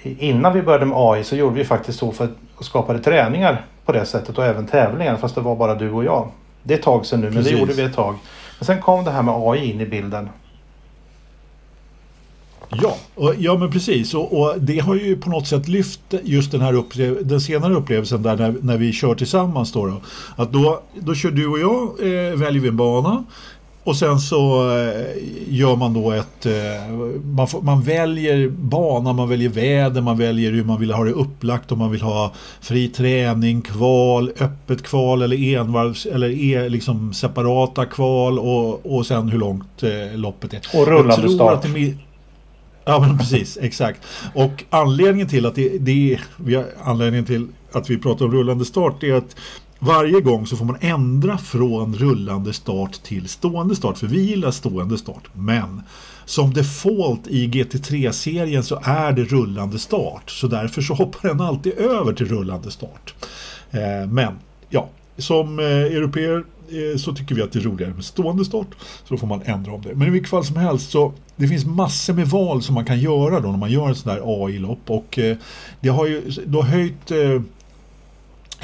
innan vi började med AI så gjorde vi faktiskt så för att skapade träningar på det sättet och även tävlingar fast det var bara du och jag. Det är ett tag sedan nu Precis. men det gjorde vi ett tag. Men sen kom det här med AI in i bilden Ja, och, ja men precis. Och, och, det har ju på något sätt lyft just den här upplev den senare upplevelsen där när, när vi kör tillsammans. Då, då. Att då, då kör du och jag, eh, väljer vi en bana. Och sen så eh, gör man då ett... Eh, man, får, man, väljer bana, man väljer väder, man väljer hur man vill ha det upplagt. Om man vill ha fri träning, kval, öppet kval eller envarvs eller e, liksom separata kval och, och sen hur långt eh, loppet är. Och rullande start. Ja men precis, exakt. Och anledningen till att det, det är, anledningen till att vi pratar om rullande start är att varje gång så får man ändra från rullande start till stående start. För vi gillar stående start. Men som default i GT3-serien så är det rullande start. Så därför så hoppar den alltid över till rullande start. Eh, men ja, som eh, europeer Eh, så tycker vi att det är roligare med stående start. Så då får man ändra om det. Men i vilket fall som helst så det finns massor med val som man kan göra då när man gör ett sånt där AI-lopp. Och eh, det har ju då höjt eh,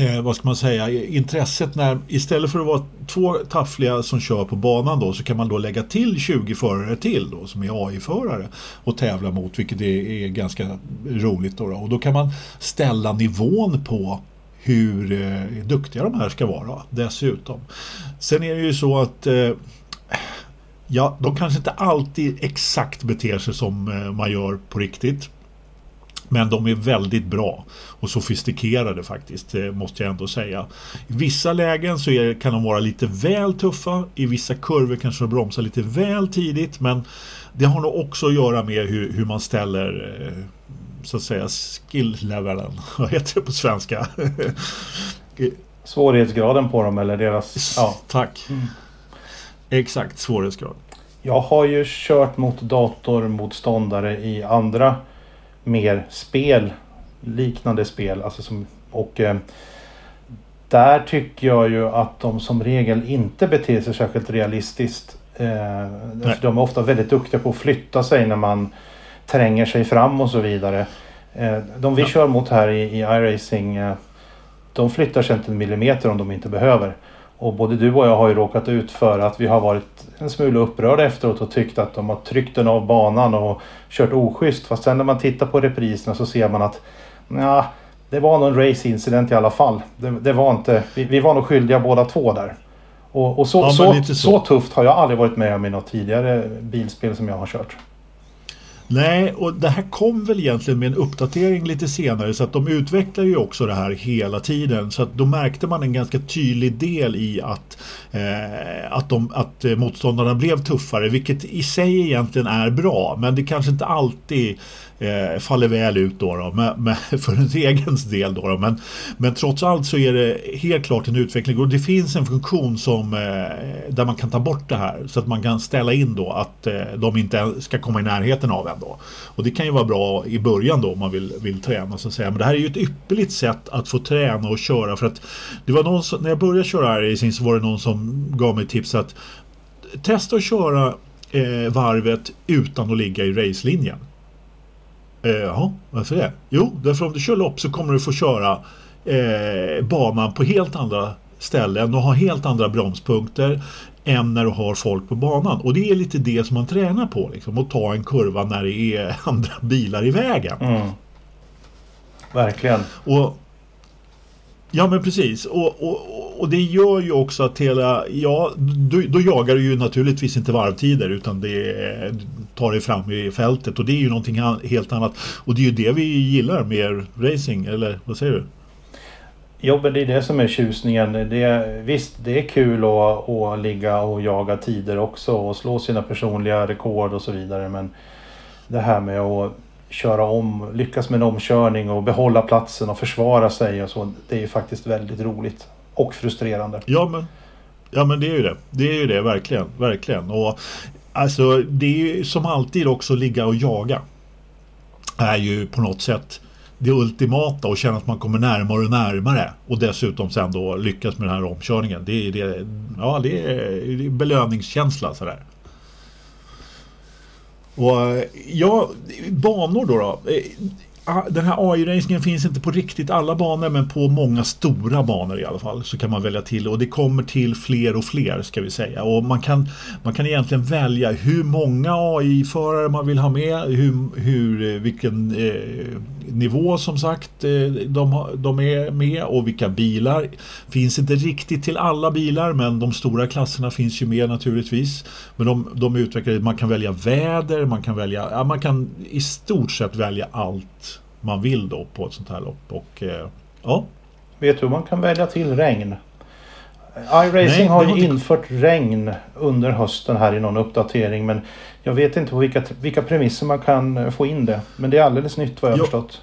eh, vad ska man säga, intresset när istället för att vara två taffliga som kör på banan då så kan man då lägga till 20 förare till då som är AI-förare och tävla mot vilket är, är ganska roligt då, då. Och då kan man ställa nivån på hur eh, duktiga de här ska vara dessutom. Sen är det ju så att eh, ja, de kanske inte alltid exakt beter sig som eh, man gör på riktigt. Men de är väldigt bra och sofistikerade faktiskt, eh, måste jag ändå säga. I vissa lägen så är, kan de vara lite väl tuffa. I vissa kurvor kanske de bromsar lite väl tidigt. Men det har nog också att göra med hur, hur man ställer eh, så att säga skill-levelen. Vad heter det på svenska? Svårighetsgraden på dem eller deras... Ja. Tack. Mm. Exakt, svårighetsgrad. Jag har ju kört mot datormotståndare i andra mer spel, liknande spel. Alltså som, och eh, där tycker jag ju att de som regel inte beter sig särskilt realistiskt. Eh, de är ofta väldigt duktiga på att flytta sig när man tränger sig fram och så vidare. Eh, de vi ja. kör mot här i, i iRacing eh, de flyttar sig inte en millimeter om de inte behöver. Och både du och jag har ju råkat ut för att vi har varit en smula upprörda efteråt och tyckt att de har tryckt den av banan och kört oschysst. Fast sen när man tittar på repriserna så ser man att ja, det var nog en race incident i alla fall. Det, det var inte, vi, vi, var nog skyldiga båda två där. Och, och så, ja, så, så. så, tufft har jag aldrig varit med om i något tidigare bilspel som jag har kört. Nej, och det här kom väl egentligen med en uppdatering lite senare så att de utvecklar ju också det här hela tiden. Så att då märkte man en ganska tydlig del i att, eh, att, de, att eh, motståndarna blev tuffare, vilket i sig egentligen är bra. Men det kanske inte alltid eh, faller väl ut då, då med, med, för ens egen del. Då, då. Men, men trots allt så är det helt klart en utveckling och det finns en funktion som, eh, där man kan ta bort det här så att man kan ställa in då att eh, de inte ska komma i närheten av en då. Och det kan ju vara bra i början då om man vill, vill träna så att säga. Men det här är ju ett ypperligt sätt att få träna och köra för att det var någon som, när jag började köra racing så var det någon som gav mig tips att testa att köra eh, varvet utan att ligga i racelinjen. Eh, jaha, varför det? Jo, därför om du kör lopp så kommer du få köra eh, banan på helt andra ställen och ha helt andra bromspunkter än när du har folk på banan. Och det är lite det som man tränar på. Liksom, att ta en kurva när det är andra bilar i vägen. Mm. Verkligen. Och, ja men precis. Och, och, och det gör ju också att hela... Ja, då, då jagar du ju naturligtvis inte varvtider utan det tar dig fram i fältet. Och det är ju någonting helt annat. Och det är ju det vi gillar med racing. Eller vad säger du? Jo, men det är det som är tjusningen. Det visst, det är kul att, att ligga och jaga tider också och slå sina personliga rekord och så vidare. Men det här med att köra om, lyckas med en omkörning och behålla platsen och försvara sig och så. Det är ju faktiskt väldigt roligt. Och frustrerande. Ja, men, ja, men det är ju det. Det är ju det, verkligen. verkligen. Och, alltså, det är ju som alltid också ligga och jaga. Är ju på något sätt det ultimata och känna att man kommer närmare och närmare och dessutom sen då lyckas med den här omkörningen. Det är, det, ja, det är, det är belöningskänsla sådär. Och ja, banor då. då. Eh, ah, den här AI-racingen finns inte på riktigt alla banor men på många stora banor i alla fall så kan man välja till och det kommer till fler och fler ska vi säga och man kan, man kan egentligen välja hur många AI-förare man vill ha med, hur, hur, eh, vilken eh, nivå som sagt eh, de, de är med och vilka bilar. Finns inte riktigt till alla bilar men de stora klasserna finns ju med naturligtvis. Men de, de utvecklar, man kan välja väder, man kan välja, ja, man kan i stort sett välja allt man vill då på ett sånt här lopp. Och, eh, ja. Vet du hur man kan välja till regn? iRacing har ju infört regn under hösten här i någon uppdatering men jag vet inte på vilka, vilka premisser man kan eh, få in det. Men det är alldeles nytt vad jag har förstått.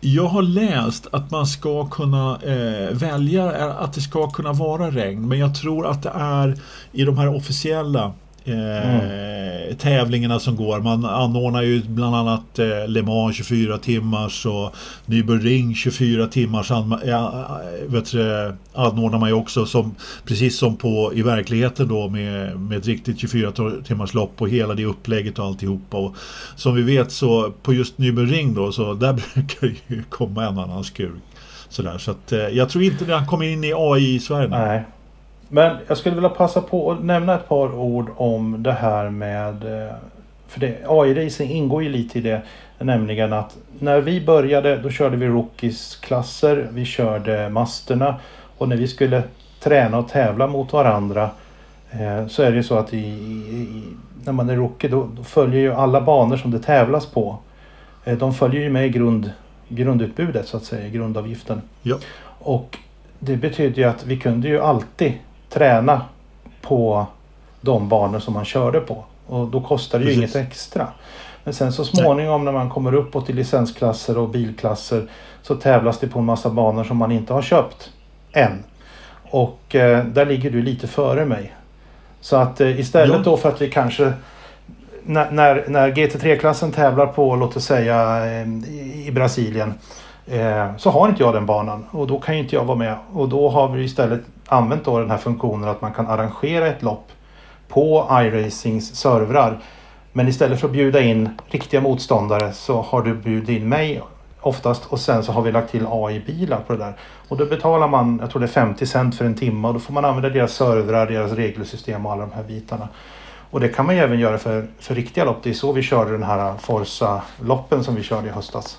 Jag har läst att man ska kunna eh, välja att det ska kunna vara regn men jag tror att det är i de här officiella Mm. tävlingarna som går. Man anordnar ju bland annat eh, Le Mans 24 timmars och Nürburgring 24 timmars an, eh, vet du, anordnar man ju också som precis som på i verkligheten då med, med ett riktigt 24 timmars lopp och hela det upplägget och alltihopa. Och som vi vet så på just Nürburgring då så där brukar ju komma en annan skurk. Sådär, så att, jag tror inte det har kommit in i AI i Sverige. Nej. Men jag skulle vilja passa på att nämna ett par ord om det här med... Eh, för AI-racing ingår ju lite i det. Nämligen att när vi började då körde vi rookies-klasser. Vi körde masterna. Och när vi skulle träna och tävla mot varandra eh, så är det ju så att i, i, när man är rookie då, då, följer ju alla banor som det tävlas på. Eh, de följer ju med i grund, grundutbudet så att säga, grundavgiften. Ja. Och det betyder ju att vi kunde ju alltid träna på de banor som man körde på. Och då kostar det ju inget extra. Men sen så småningom när man kommer uppåt i licensklasser och bilklasser så tävlas det på en massa banor som man inte har köpt än. Och eh, där ligger du lite före mig. Så att eh, istället ja. då för att vi kanske när, när, när GT3-klassen tävlar på, låt oss säga eh, i Brasilien. Eh, så har inte jag den banan och då kan ju inte jag vara med. Och då har vi istället använt då den här funktionen att man kan arrangera ett lopp på iRacings servrar. Men istället för att bjuda in riktiga motståndare så har du bjudit in mig oftast och sen så har vi lagt till AI-bilar på det där. Och då betalar man, jag tror det är 50 cent för en timme och då får man använda deras servrar, deras regelsystem och alla de här bitarna. Och det kan man ju även göra för, för riktiga lopp. Det är så vi körde den här Forza-loppen som vi körde i höstas.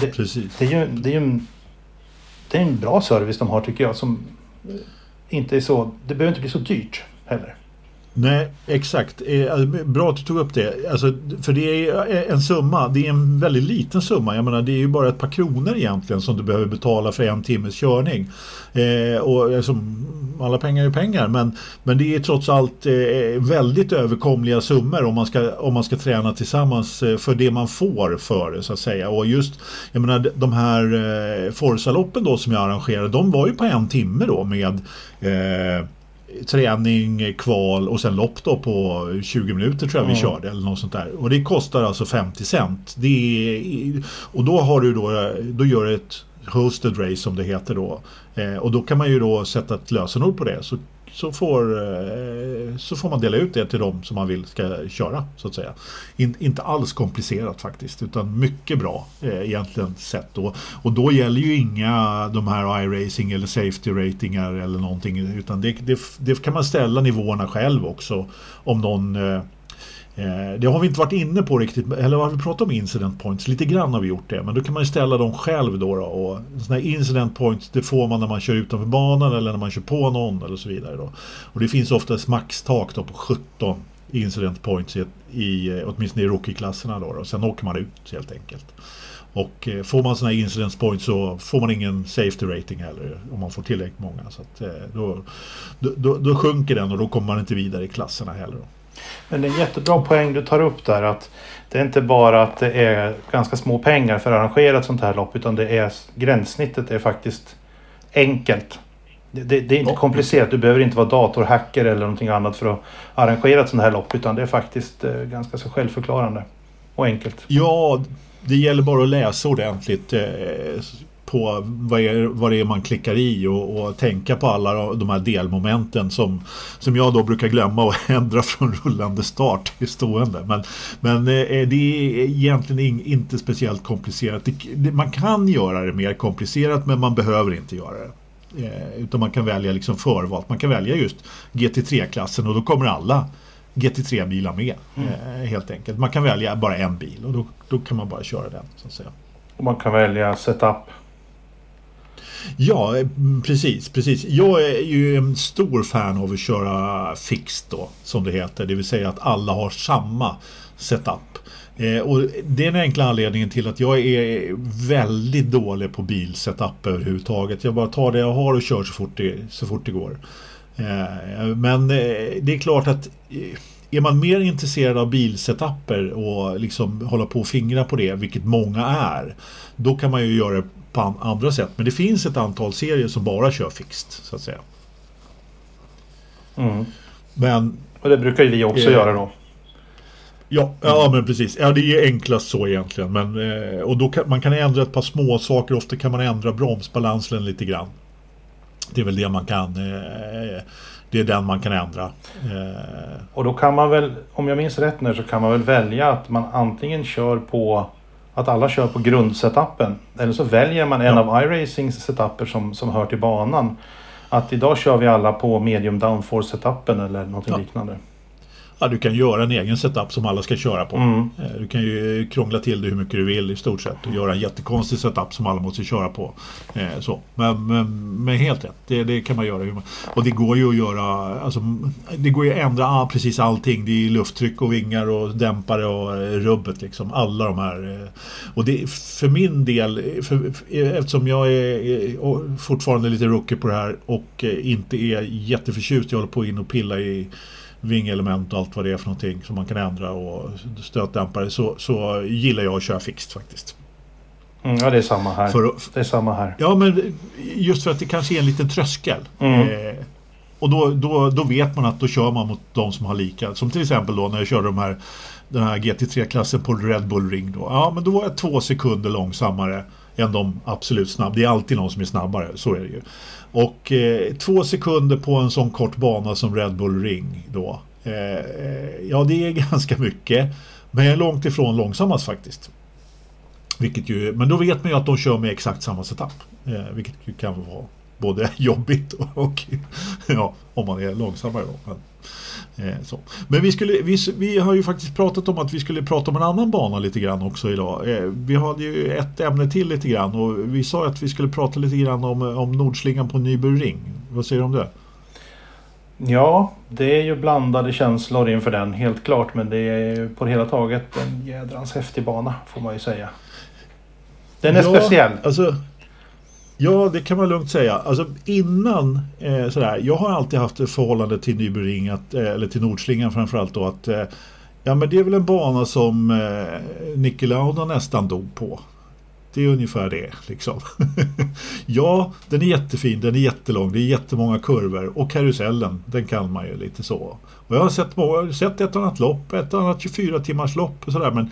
Det, Precis. Det är ju, det är ju en, det är en bra service de har tycker jag. Som inte är så, det behöver inte bli så dyrt heller. Nej, exakt. Eh, alltså, bra att du tog upp det. Alltså, för det är eh, en summa, det är en väldigt liten summa. Jag menar, det är ju bara ett par kronor egentligen som du behöver betala för en timmes körning. Eh, och alltså, alla pengar är pengar, men, men det är trots allt eh, väldigt överkomliga summor om man, ska, om man ska träna tillsammans eh, för det man får för det så att säga. Och just, jag menar, de här eh, Forza-loppen då som jag arrangerade, de var ju på en timme då med eh, träning, kval och sen lopp då på 20 minuter tror jag vi körde eller något sånt där. Och det kostar alltså 50 cent. Det är, och då har du då, då gör ett hosted race som det heter då. Eh, och då kan man ju då sätta ett lösenord på det. Så så får, eh, så får man dela ut det till de som man vill ska köra. så att säga. In, inte alls komplicerat faktiskt utan mycket bra eh, egentligen sett Och, Och då gäller ju inga de här iRacing eller Safety ratingar eller någonting utan det, det, det kan man ställa nivåerna själv också om någon Eh, Eh, det har vi inte varit inne på riktigt, eller har vi pratat om incident points? Lite grann har vi gjort det, men då kan man ju ställa dem själv då. då och såna här incident points det får man när man kör utanför banan eller när man kör på någon eller så vidare. Då. Och det finns oftast maxtak då på 17 incident points i, i eh, åtminstone i rookie-klasserna då, då. Sen åker man ut helt enkelt. Och eh, får man sådana här incident points så får man ingen safety rating heller om man får tillräckligt många. Så att, då, då, då, då sjunker den och då kommer man inte vidare i klasserna heller. Då. Men det är en jättebra poäng du tar upp där att det är inte bara att det är ganska små pengar för att arrangera ett sånt här lopp utan det är gränssnittet är faktiskt enkelt. Det, det, det är inte komplicerat. Du behöver inte vara datorhacker eller någonting annat för att arrangera ett sånt här lopp utan det är faktiskt eh, ganska så självförklarande och enkelt. Ja, det gäller bara att läsa ordentligt. På vad, är, vad det är man klickar i och, och, tänka på alla de här delmomenten som, som jag då brukar glömma och ändra från rullande start till stående. Men, men eh, det är egentligen inte speciellt komplicerat. Det, man kan göra det mer komplicerat men man behöver inte göra det. Eh, utan man kan välja liksom förvalt. Man kan välja just GT3-klassen och då kommer alla GT3-bilar med. Mm. Eh, helt enkelt. Man kan välja bara en bil och då, då kan man bara köra den. Så att säga. Och man kan välja setup Ja, eh, mm, precis, precis. Jag är ju en stor fan av att köra fixed då, som det heter. Det vill säga att alla har samma setup. Eh, och det är den enkla anledningen till att jag är väldigt dålig på bilsetup överhuvudtaget. Jag bara tar det jag har och kör så fort det, så fort det går. Eh, men eh, det är klart att eh, är man mer intresserad av bilsetapper och liksom hålla på och fingra på det, vilket många är, då kan man ju göra det på andra sätt. Men det finns ett antal serier som bara kör fixed så att säga. Mm. Men... Och det brukar ju vi också eh, göra då. Ja, ja men precis. Ja, det är enklast så egentligen. Men, eh, och då kan, man kan ändra ett par små saker. Ofta kan man ändra bromsbalansen lite grann. Det är väl det man kan. Eh, det är den man kan ändra. Eh. Och då kan man väl, om jag minns rätt nu, så kan man väl välja att man antingen kör på att alla kör på grundsetappen. Eller så väljer man en ja. av iRacings setuper som, som hör till banan. Att idag kör vi alla på medium downforce setupen eller något ja. liknande. Ja, du kan göra en egen setup som alla ska köra på. Mm. Eh, du kan ju krångla till det hur mycket du vill i stort sett och göra en jättekonstig setup som alla måste köra på. Eh, så. Men, men, men helt rätt, det, det, kan man göra. Och det går ju att göra, alltså, det går ju att ändra precis allting. Det är lufttryck och vingar och dämpare och eh, rubbet liksom. Alla de här. Och det för min del, för, eftersom jag är fortfarande lite rookie på det här och inte är jätteförtjust, jag håller på in och pilla i vingelement och allt vad det är för någonting som man kan ändra och stötdämpare så, så gillar jag att köra fixt faktiskt. Mm, ja, det är samma här. För, det är samma här. Ja, men just för att det kanske är en liten tröskel. Mm. Eh, och då, då, då vet man att då kör man mot de som har lika. Som till exempel då när jag körde de här, den här GT3-klassen på Red Bull Ring. Då. Ja, men då var jag två sekunder långsammare än de absolut snabba. Det är alltid någon som är snabbare, så är det ju. Och eh, två sekunder på en sån kort bana som Red Bull Ring då. Eh, ja, det är ganska mycket. Men jag är långt ifrån långsammast faktiskt. Vilket ju, men då vet man ju att de kör med exakt samma setup. Eh, vilket ju kan vara både jobbigt och, och ja, om man är långsammare. Då. Men, Eh, så. Men vi, skulle, vi, vi har ju faktiskt pratat om att vi skulle prata om en annan bana lite grann också idag. Eh, vi hade ju ett ämne till lite grann och vi sa att vi skulle prata lite grann om, om Nordslingan på Nyby Ring. Vad säger du om det? Ja, det är ju blandade känslor inför den helt klart. Men det är på det hela taget en jädrans häftig bana får man ju säga. Den är Ja, speciell. Alltså, ja, det kan man lugnt säga. Alltså, innan eh, sådär, jag har alltid haft ett förhållande till Nybyring, att, eh, eller till Nordslingan framförallt då. Att, eh, ja, men det är väl en bana som eh, Niki Lauda nästan dog på. Det är ungefär det. Liksom. ja, den är jättefin, den är jättelång, det är jättemånga kurvor och karusellen, den kan man ju lite så. Och jag har sett, många- sett ett annat lopp, ett annat 24 timmars lopp och sådär. Men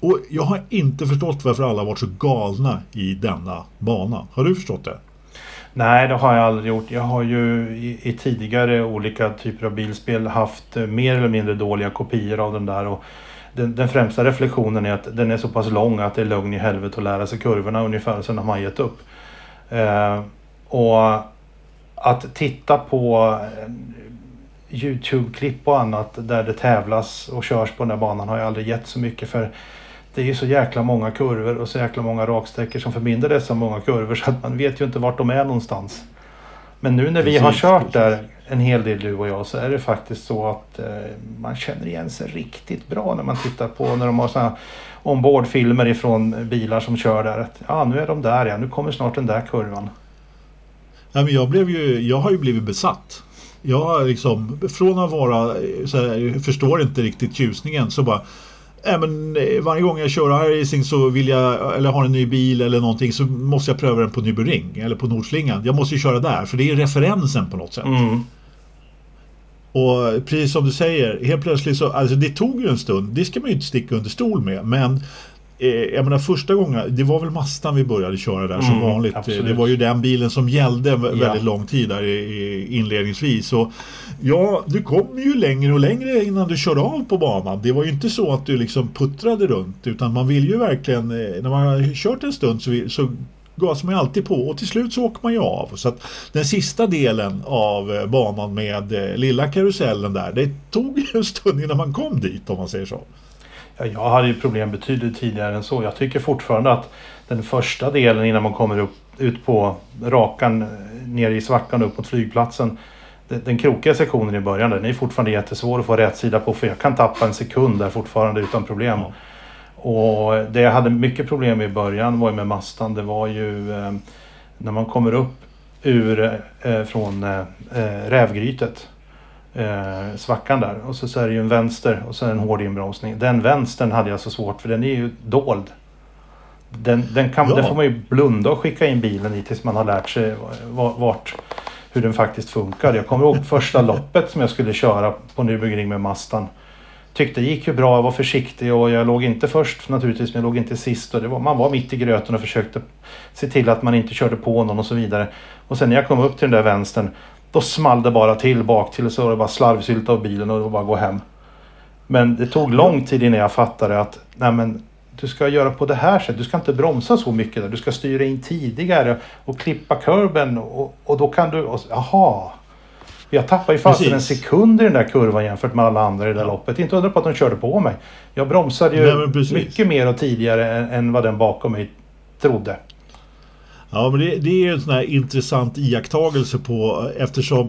och jag har inte förstått varför alla varit så galna i denna bana. Har du förstått det? Nej, det har jag aldrig gjort. Jag har ju i, i tidigare olika typer av bilspel haft eh, mer eller mindre dåliga kopior av den där. Och den, den främsta reflektionen är att den är så pass lång att det är lugn i helvete att lära sig kurvorna ungefär. Sen har man gett upp. Eh, och att titta på eh, Youtube-klipp och annat där det tävlas och körs på den där banan har jag aldrig gett så mycket för det är ju så jäkla många kurvor och så jäkla många raksträckor som förbinder dessa många kurvor så att man vet ju inte vart de är någonstans. Men nu när vi har kört där en hel del du och jag så är det faktiskt så att eh, man känner igen sig riktigt bra när man tittar på när de har såna ombordfilmer ifrån bilar som kör där. Att, ja, nu är de där ja, nu kommer snart den där kurvan. Ja, men jag, blev ju, jag har ju blivit besatt. Jag har liksom, från att vara, så här, jag förstår inte riktigt tjusningen så bara äh, men, eh, varje gång jag kör iRacing så vill jag, eller har en ny bil eller någonting så måste jag pröva den på Nybering eller på Nordslingan. Jag måste ju köra där för det är referensen på något sätt. Mm. Och precis som du säger, helt plötsligt så, alltså det tog ju en stund, det ska man ju inte sticka under stol med, men eh, jag menar första gången, det var väl Mastan vi började köra där som Mm, vanligt. absolut. Det var ju den bilen som gällde Ja. väldigt lång tid där inledningsvis. Så, ja, du kom ju längre och längre innan du körde av på banan. Det var ju inte så att du liksom puttrade runt, utan man vill ju verkligen, eh, när man har kört en stund så, vi- så gasar man ju alltid på och till slut så åker man ju av. Så att den sista delen av eh, banan med eh, lilla karusellen där, det tog ju en stund innan man kom dit om man säger så. Ja, jag hade ju problem betydligt tidigare än så. Jag tycker fortfarande att den första delen innan man kommer upp, ut på rakan ner i svackan upp mot flygplatsen. Den, krokiga sektionen i början den är fortfarande jättesvår att få rätt sida på för jag kan tappa en sekund där fortfarande utan problem. Ja. Och det jag hade mycket problem med i början var ju med Mastan. Det var ju eh, när man kommer upp ur eh, från eh, eh, rävgrytet. Eh, svackan där och så, så är det ju en vänster och så en hård inbromsning. Den vänstern hade jag så svårt för den är ju dold. Den, den, kan, Ja. den får man ju blunda och skicka in bilen i tills man har lärt sig va- vart, hur den faktiskt funkar. Jag kommer ihåg första loppet som jag skulle köra på Nürburgring med Mastan. Tyckte det gick ju bra, jag var försiktig och jag låg inte först naturligtvis men jag låg inte sist. Och det var, man var mitt i gröten och försökte se till att man inte körde på någon och så vidare. Och sen när jag kom upp till den där vänstern då small det bara till bak till så var det bara slarvsylta av bilen och det var bara gå hem. Men det tog lång tid innan jag fattade att nej men, du ska göra på det här sättet. Du ska inte bromsa så mycket där. Du ska styra in tidigare och klippa kurben och, och då kan du... Och, jaha! Jag tappade ju fast en sekund i den där kurvan jämfört med alla andra i det där loppet. Inte undra på att de körde på mig. Jag bromsade ju Nej, mycket mer och tidigare än, än vad den bakom mig trodde. Ja, men det, det är en sån här intressant iakttagelse på eftersom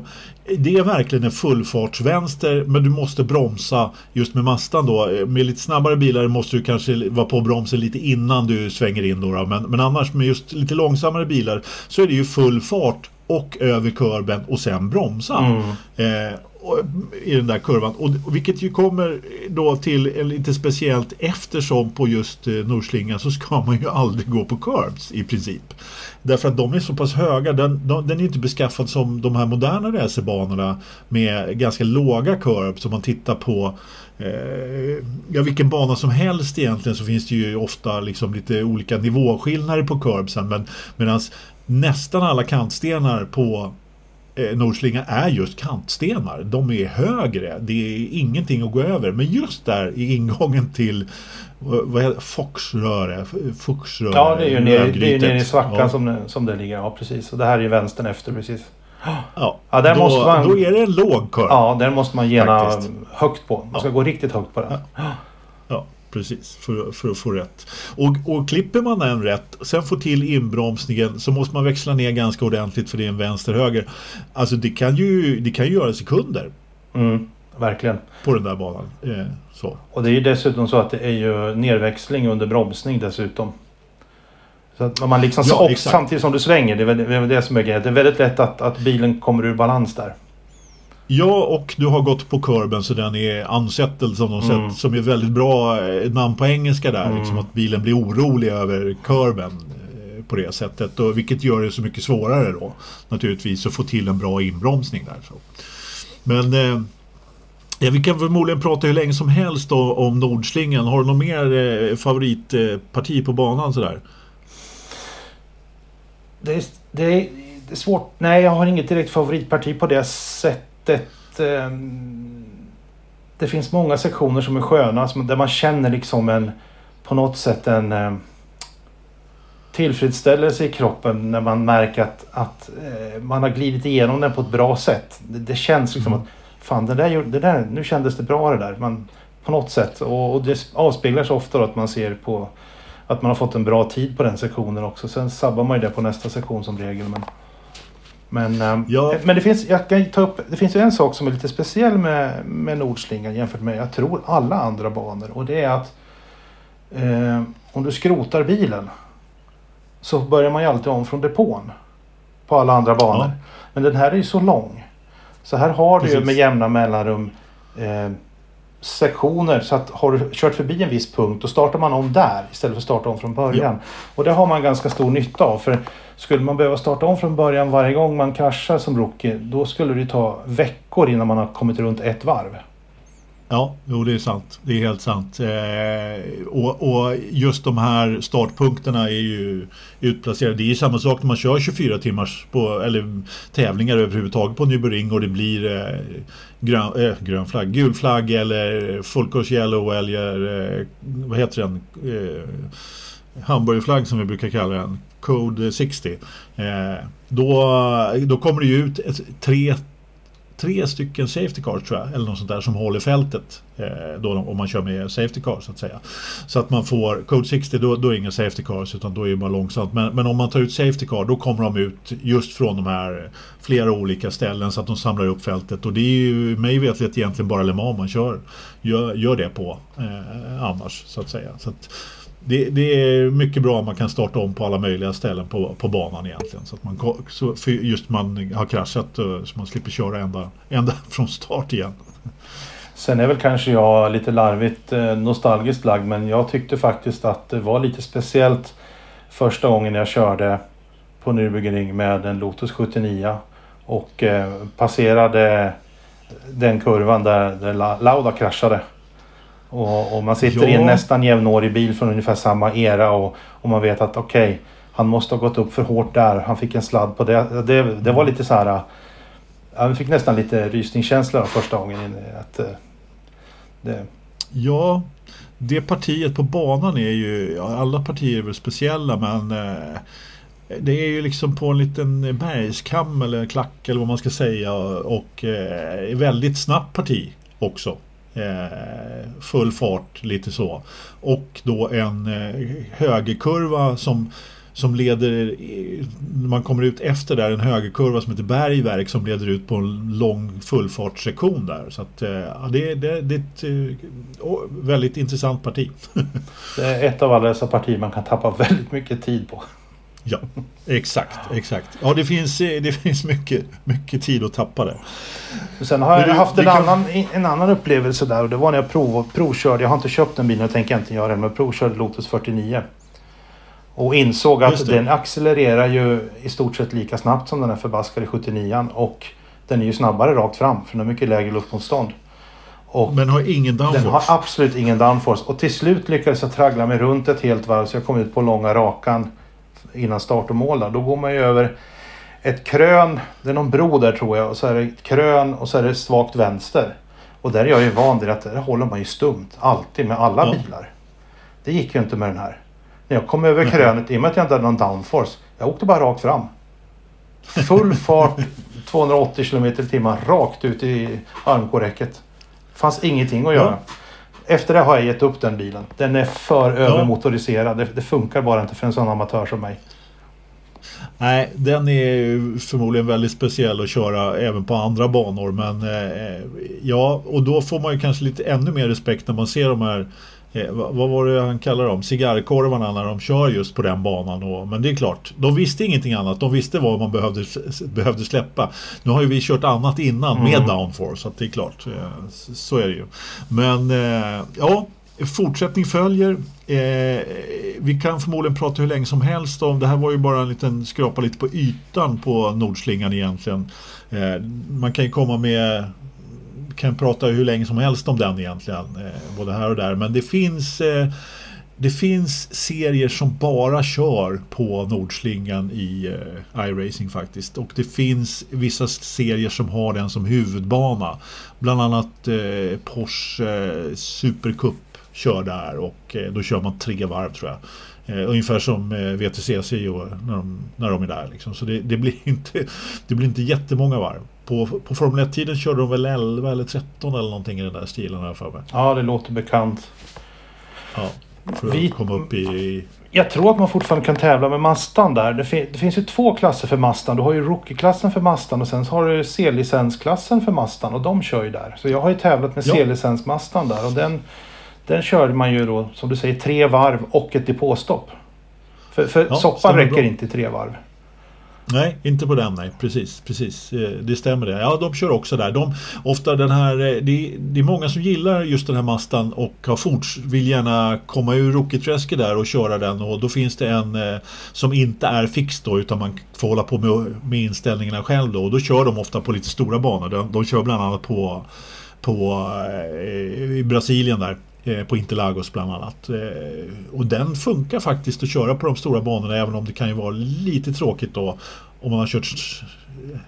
det är verkligen en fullfartsvänster men du måste bromsa just med Mastan då. Med lite snabbare bilar måste du kanske vara på bromsen lite innan du svänger in då. då. Men, men annars med just lite långsammare bilar så är det ju full fart och över kurben och sen bromsa. Eh, och- i den där kurvan. Och, och vilket ju kommer då till lite speciellt eftersom på just eh, Nordslingan så ska man ju aldrig gå på curbs i princip. Därför att de är så pass höga. Den, de, den är inte beskaffad som de här moderna racerbanorna med ganska låga curbs. Om man tittar på eh, ja, vilken bana som helst egentligen så finns det ju ofta liksom lite olika nivåskillnader på curbsen. Men medan nästan alla kantstenar på Nordslinga är just kantstenar. De är högre. Det är ingenting att gå över. Men just där i ingången till vad heter Foxröre? Fuxröre? Ja, det är ju nere, det är nere i svackan Ja. som, det, som det ligger. Ja, precis. Och det här är ju vänstern efter precis. Ja, Ja, där då, måste man- då är det en låg kurva. Ja, den måste man gena högt på. Man ska Ja. gå riktigt högt på den. Ja. Precis, för, för att få rätt. Och, och klipper man den rätt, sen får till inbromsningen så måste man växla ner ganska ordentligt för det är en vänster-höger. Alltså det kan ju, det kan ju göra sekunder Mm, verkligen. på den där banan. Eh, så. Och det är ju dessutom så att det är ju nerväxling under bromsning dessutom. Så att man liksom, Ja, och exakt. samtidigt som du svänger, det är väl det, är väl det som är grejen. Det är väldigt lätt att, att bilen kommer ur balans där. Ja, och du har gått på kurben så den är unsettled som de Mm. sett, som är väldigt bra eh, namn på engelska där. Mm. Liksom att bilen blir orolig över kurben eh, på det sättet. Och, vilket gör det så mycket svårare då naturligtvis att få till en bra inbromsning där. Så. Men eh, ja, vi kan förmodligen prata hur länge som helst då, om Nordslingan. Har du något mer eh, favoritparti på banan sådär? Det är, det, är, det är svårt. Nej, jag har inget direkt favoritparti på det sättet. Ehm, Det finns många sektioner som är sköna, där man känner liksom en på något sätt en ehm, tillfredsställelse i kroppen när man märker att, att eh, man har glidit igenom den på ett bra sätt. Det, det känns liksom Mm. att fan, det där, det där, nu kändes det bra det där. Man, på något sätt. Och, och det avspeglar sig ofta att man ser på att man har fått en bra tid på den sektionen också. Sen sabbar man ju det på nästa sektion som regel. Men, men, ehm, Ja. men det finns, jag kan ta upp, det finns ju en sak som är lite speciell med, med Nordslingan jämfört med, jag tror, alla andra banor. Och det är att eh, om du skrotar bilen så börjar man ju alltid om från depån. På alla andra banor. Ja. Men den här är ju så lång. Så här har du ju Precis. med jämna mellanrum eh, sektioner. Så att har du kört förbi en viss punkt då startar man om där istället för att starta om från början. Och det har man ganska stor nytta av. För skulle man behöva starta om från början varje gång man kraschar som rookie då skulle det ta veckor innan man har kommit runt ett varv. Ja, jo det är sant. Det är helt sant. Eh, och, och just de här startpunkterna är ju utplacerade. Det är ju samma sak när man kör 24 timmars på, eller tävlingar överhuvudtaget på Nürburgring och det blir eh, grön, äh, grön flagg, gul flagg eller full yellow eller eh, vad heter den? Eh, hamburgerflagg som vi brukar kalla den. Code 60. Eh, då, då kommer det ju ut ett, tre tre stycken safety cars tror jag, eller något sånt där som håller fältet. Eh, då, om man kör med safety cars så att säga. Så att man får Code 60 då, då är det inga safety cars utan då är det bara långsamt. Men, men om man tar ut safety car då kommer de ut just från de här flera olika ställen så att de samlar upp fältet. Och det är ju mig vetligt egentligen bara Le Mans man kör, gör, gör det på eh, annars så att säga. Så att, det, det är mycket bra om man kan starta om på alla möjliga ställen på, på banan egentligen. Så att man så just man har kraschat eh, så man slipper köra ända, ända från start igen. Sen är väl kanske jag lite larvigt eh, nostalgiskt lagd men jag tyckte faktiskt att det var lite speciellt första gången jag körde på Nürburgring med en Lotus 79 och eh, passerade den kurvan där, där Lauda kraschade. Och, och man sitter i en Ja. nästan jämnårig bil från ungefär samma era och, och man vet att okej, han måste ha gått upp för hårt där. Han fick en sladd på det. Det, det var lite så här... ja, Jag fick nästan lite rysningskänsla första gången. Att, eh, det, Ja, det partiet på banan är ju, ja, alla partier är väl speciella men eh, det är ju liksom på en liten bergskam eller klack eller vad man ska säga och eh, väldigt snabbt parti också. Eh, full fart lite så. Och då en eh, högerkurva som som leder, när man kommer ut efter där, en högerkurva som heter Bergverk som leder ut på en lång fullfartssektion där. Så att, eh, ja, det, det, det är ett eh, väldigt intressant parti. det är ett av alla dessa partier man kan tappa väldigt mycket tid på ja, exakt, exakt. Ja, det finns, det finns mycket, mycket tid att tappa där. Sen har jag du, haft en, kan- annan, en annan upplevelse där och det var när jag prov, provkörde. Jag har inte köpt den bilen, jag tänker inte göra det, men provkörde Lotus 49. Och insåg att det. den accelererar ju i stort sett lika snabbt som den här förbaskade 79 och den är ju snabbare rakt fram för den har mycket lägre luftmotstånd. Och Men har ingen den har downforce. absolut ingen downforce. Och till slut lyckades jag traggla mig runt ett helt varv så jag kom ut på långa rakan innan start och mål. Där. Då går man ju över ett krön, det är någon bro där tror jag, och så är det ett krön och så är det svagt vänster. Och där är jag ju van vid att där håller man ju stumt, alltid med alla Ja. bilar. Det gick ju inte med den här. När jag kom över krönet, i och med att jag inte hade någon downforce, jag åkte bara rakt fram. Full fart, 280 km i timmen, rakt ut i armkorräcket. fanns ingenting att göra. Efter det har jag gett upp den bilen. Den är för övermotoriserad. Det, det funkar bara inte för en sån amatör som mig. Nej, den är förmodligen väldigt speciell att köra även på andra banor. Men eh, ja, och då får man ju kanske lite ännu mer respekt när man ser de här eh, vad var det han kallar dem? Cigarrkorvarna när de kör just på den banan. Och, men det är klart, de visste ingenting annat. De visste vad man behövde, behövde släppa. Nu har ju vi kört annat innan mm. med downforce. Så det är klart, eh, så är det ju. Men eh, ja, Fortsättning följer. Eh, vi kan förmodligen prata hur länge som helst om det här var ju bara en liten skrapa lite på ytan på Nordslingan egentligen. Eh, man kan ju komma med kan prata hur länge som helst om den egentligen. Eh, både här och där. Men det finns eh, det finns serier som bara kör på Nordslingan i eh, iRacing faktiskt. Och det finns vissa serier som har den som huvudbana. Bland annat Porsche Supercup kör där och då kör man tre varv tror jag. Eh, ungefär som eh, VTCC gör när de, när de är där. Liksom. Så det, det, blir inte, det blir inte jättemånga varv. På, på Formel 1-tiden körde de väl 11 eller 13 eller någonting i den där stilen här för mig. Ja, det låter bekant. Ja, för Vi, att komma upp i... Jag tror att man fortfarande kan tävla med Mastan där. Det, fin det finns ju två klasser för Mastan. Du har ju Rookie-klassen för Mastan och sen har du C-licensklassen för Mastan och de kör ju där. Så jag har ju tävlat med ja. C-licens Mastan där och den den körde man ju då, som du säger, tre varv och ett depåstopp. För, för ja, soppan räcker bra. inte i tre varv. Nej, inte på den. Nej, precis. precis. Eh, det stämmer det. Ja, de kör också där. De, ofta den här, eh, det, det är många som gillar just den här mastan och har forts, vill gärna komma ur rookie där och köra den. Och då finns det en eh, som inte är fix då utan man får hålla på med, med inställningarna själv då. Och då kör de ofta på lite stora banor. De, de kör bland annat på, på i Brasilien där. Eh, på Interlagos bland annat. Eh, och den funkar faktiskt att köra på de stora banorna även om det kan ju vara lite tråkigt då om man har kört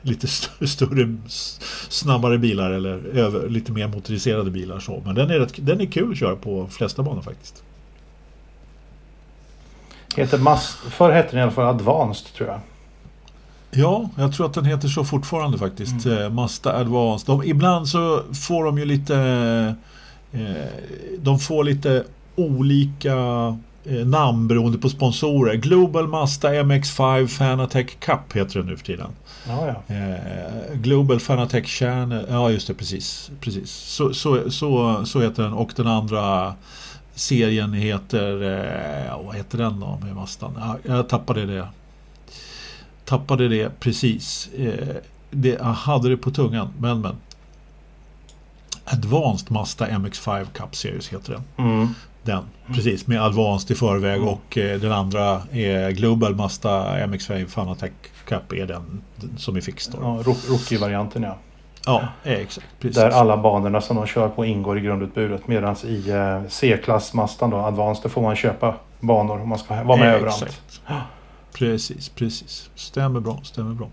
lite större, snabbare bilar eller över, lite mer motoriserade bilar. Så. Men den är, rätt, den är kul att köra på flesta banor faktiskt. Heter Mas Förr hette den i alla fall Advanced tror jag. Ja, jag tror att den heter så fortfarande faktiskt. Mm. Eh, Mazda Advanced. De, ibland så får de ju lite de får lite olika eh, namn beroende på sponsorer. Global Mazda MX5 Fanatec Cup heter det nu för tiden. Ja, ja. Eh, Global Fanatec Channel, ja just det precis. precis. Så, så, så, så heter den och den andra serien heter, vad heter den då med Mazdan? Ja, jag tappade det. Tappade det precis. Det, jag hade det på tungan men men. Advanced Mazda MX5 Cup Series heter den. Mm. Den, precis med Advanced i förväg mm. och eh, den andra är Global Mazda MX5 Fanatec Cup är den som är fix. Ja, Rookie-varianten ja. Ja, exakt. Precis. Där alla banorna som de kör på ingår i grundutbudet. Medan i eh, C-klass Mazdan då, Advanced, då får man köpa banor om man ska vara med exakt. överallt. Precis, precis. Stämmer bra, stämmer bra.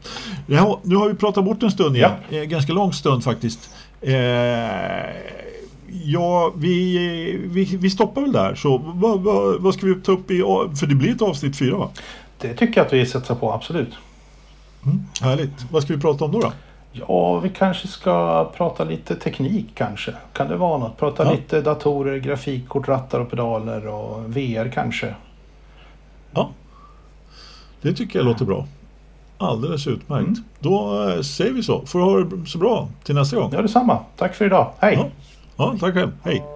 Ja, nu har vi pratat bort en stund igen. Ja. Eh, ganska lång stund faktiskt. Eh, ja, vi, vi, vi stoppar väl där. Så vad, vad, vad, ska vi ta upp i... För det blir ett avsnitt fyra va? Det tycker jag att vi sätter på, absolut. Mm, härligt. Vad ska vi prata om då? då? Ja, vi kanske ska prata lite teknik kanske. Kan det vara något? Prata ja. lite datorer, grafikkort, rattar och pedaler och VR kanske. Ja, det tycker jag låter bra. Alldeles utmärkt. Mm. Då äh, säger vi så. Får du ha det så bra till nästa gång. Ja, detsamma. Tack för idag. Hej! Ja, ja tack själv. Hej!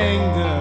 anger.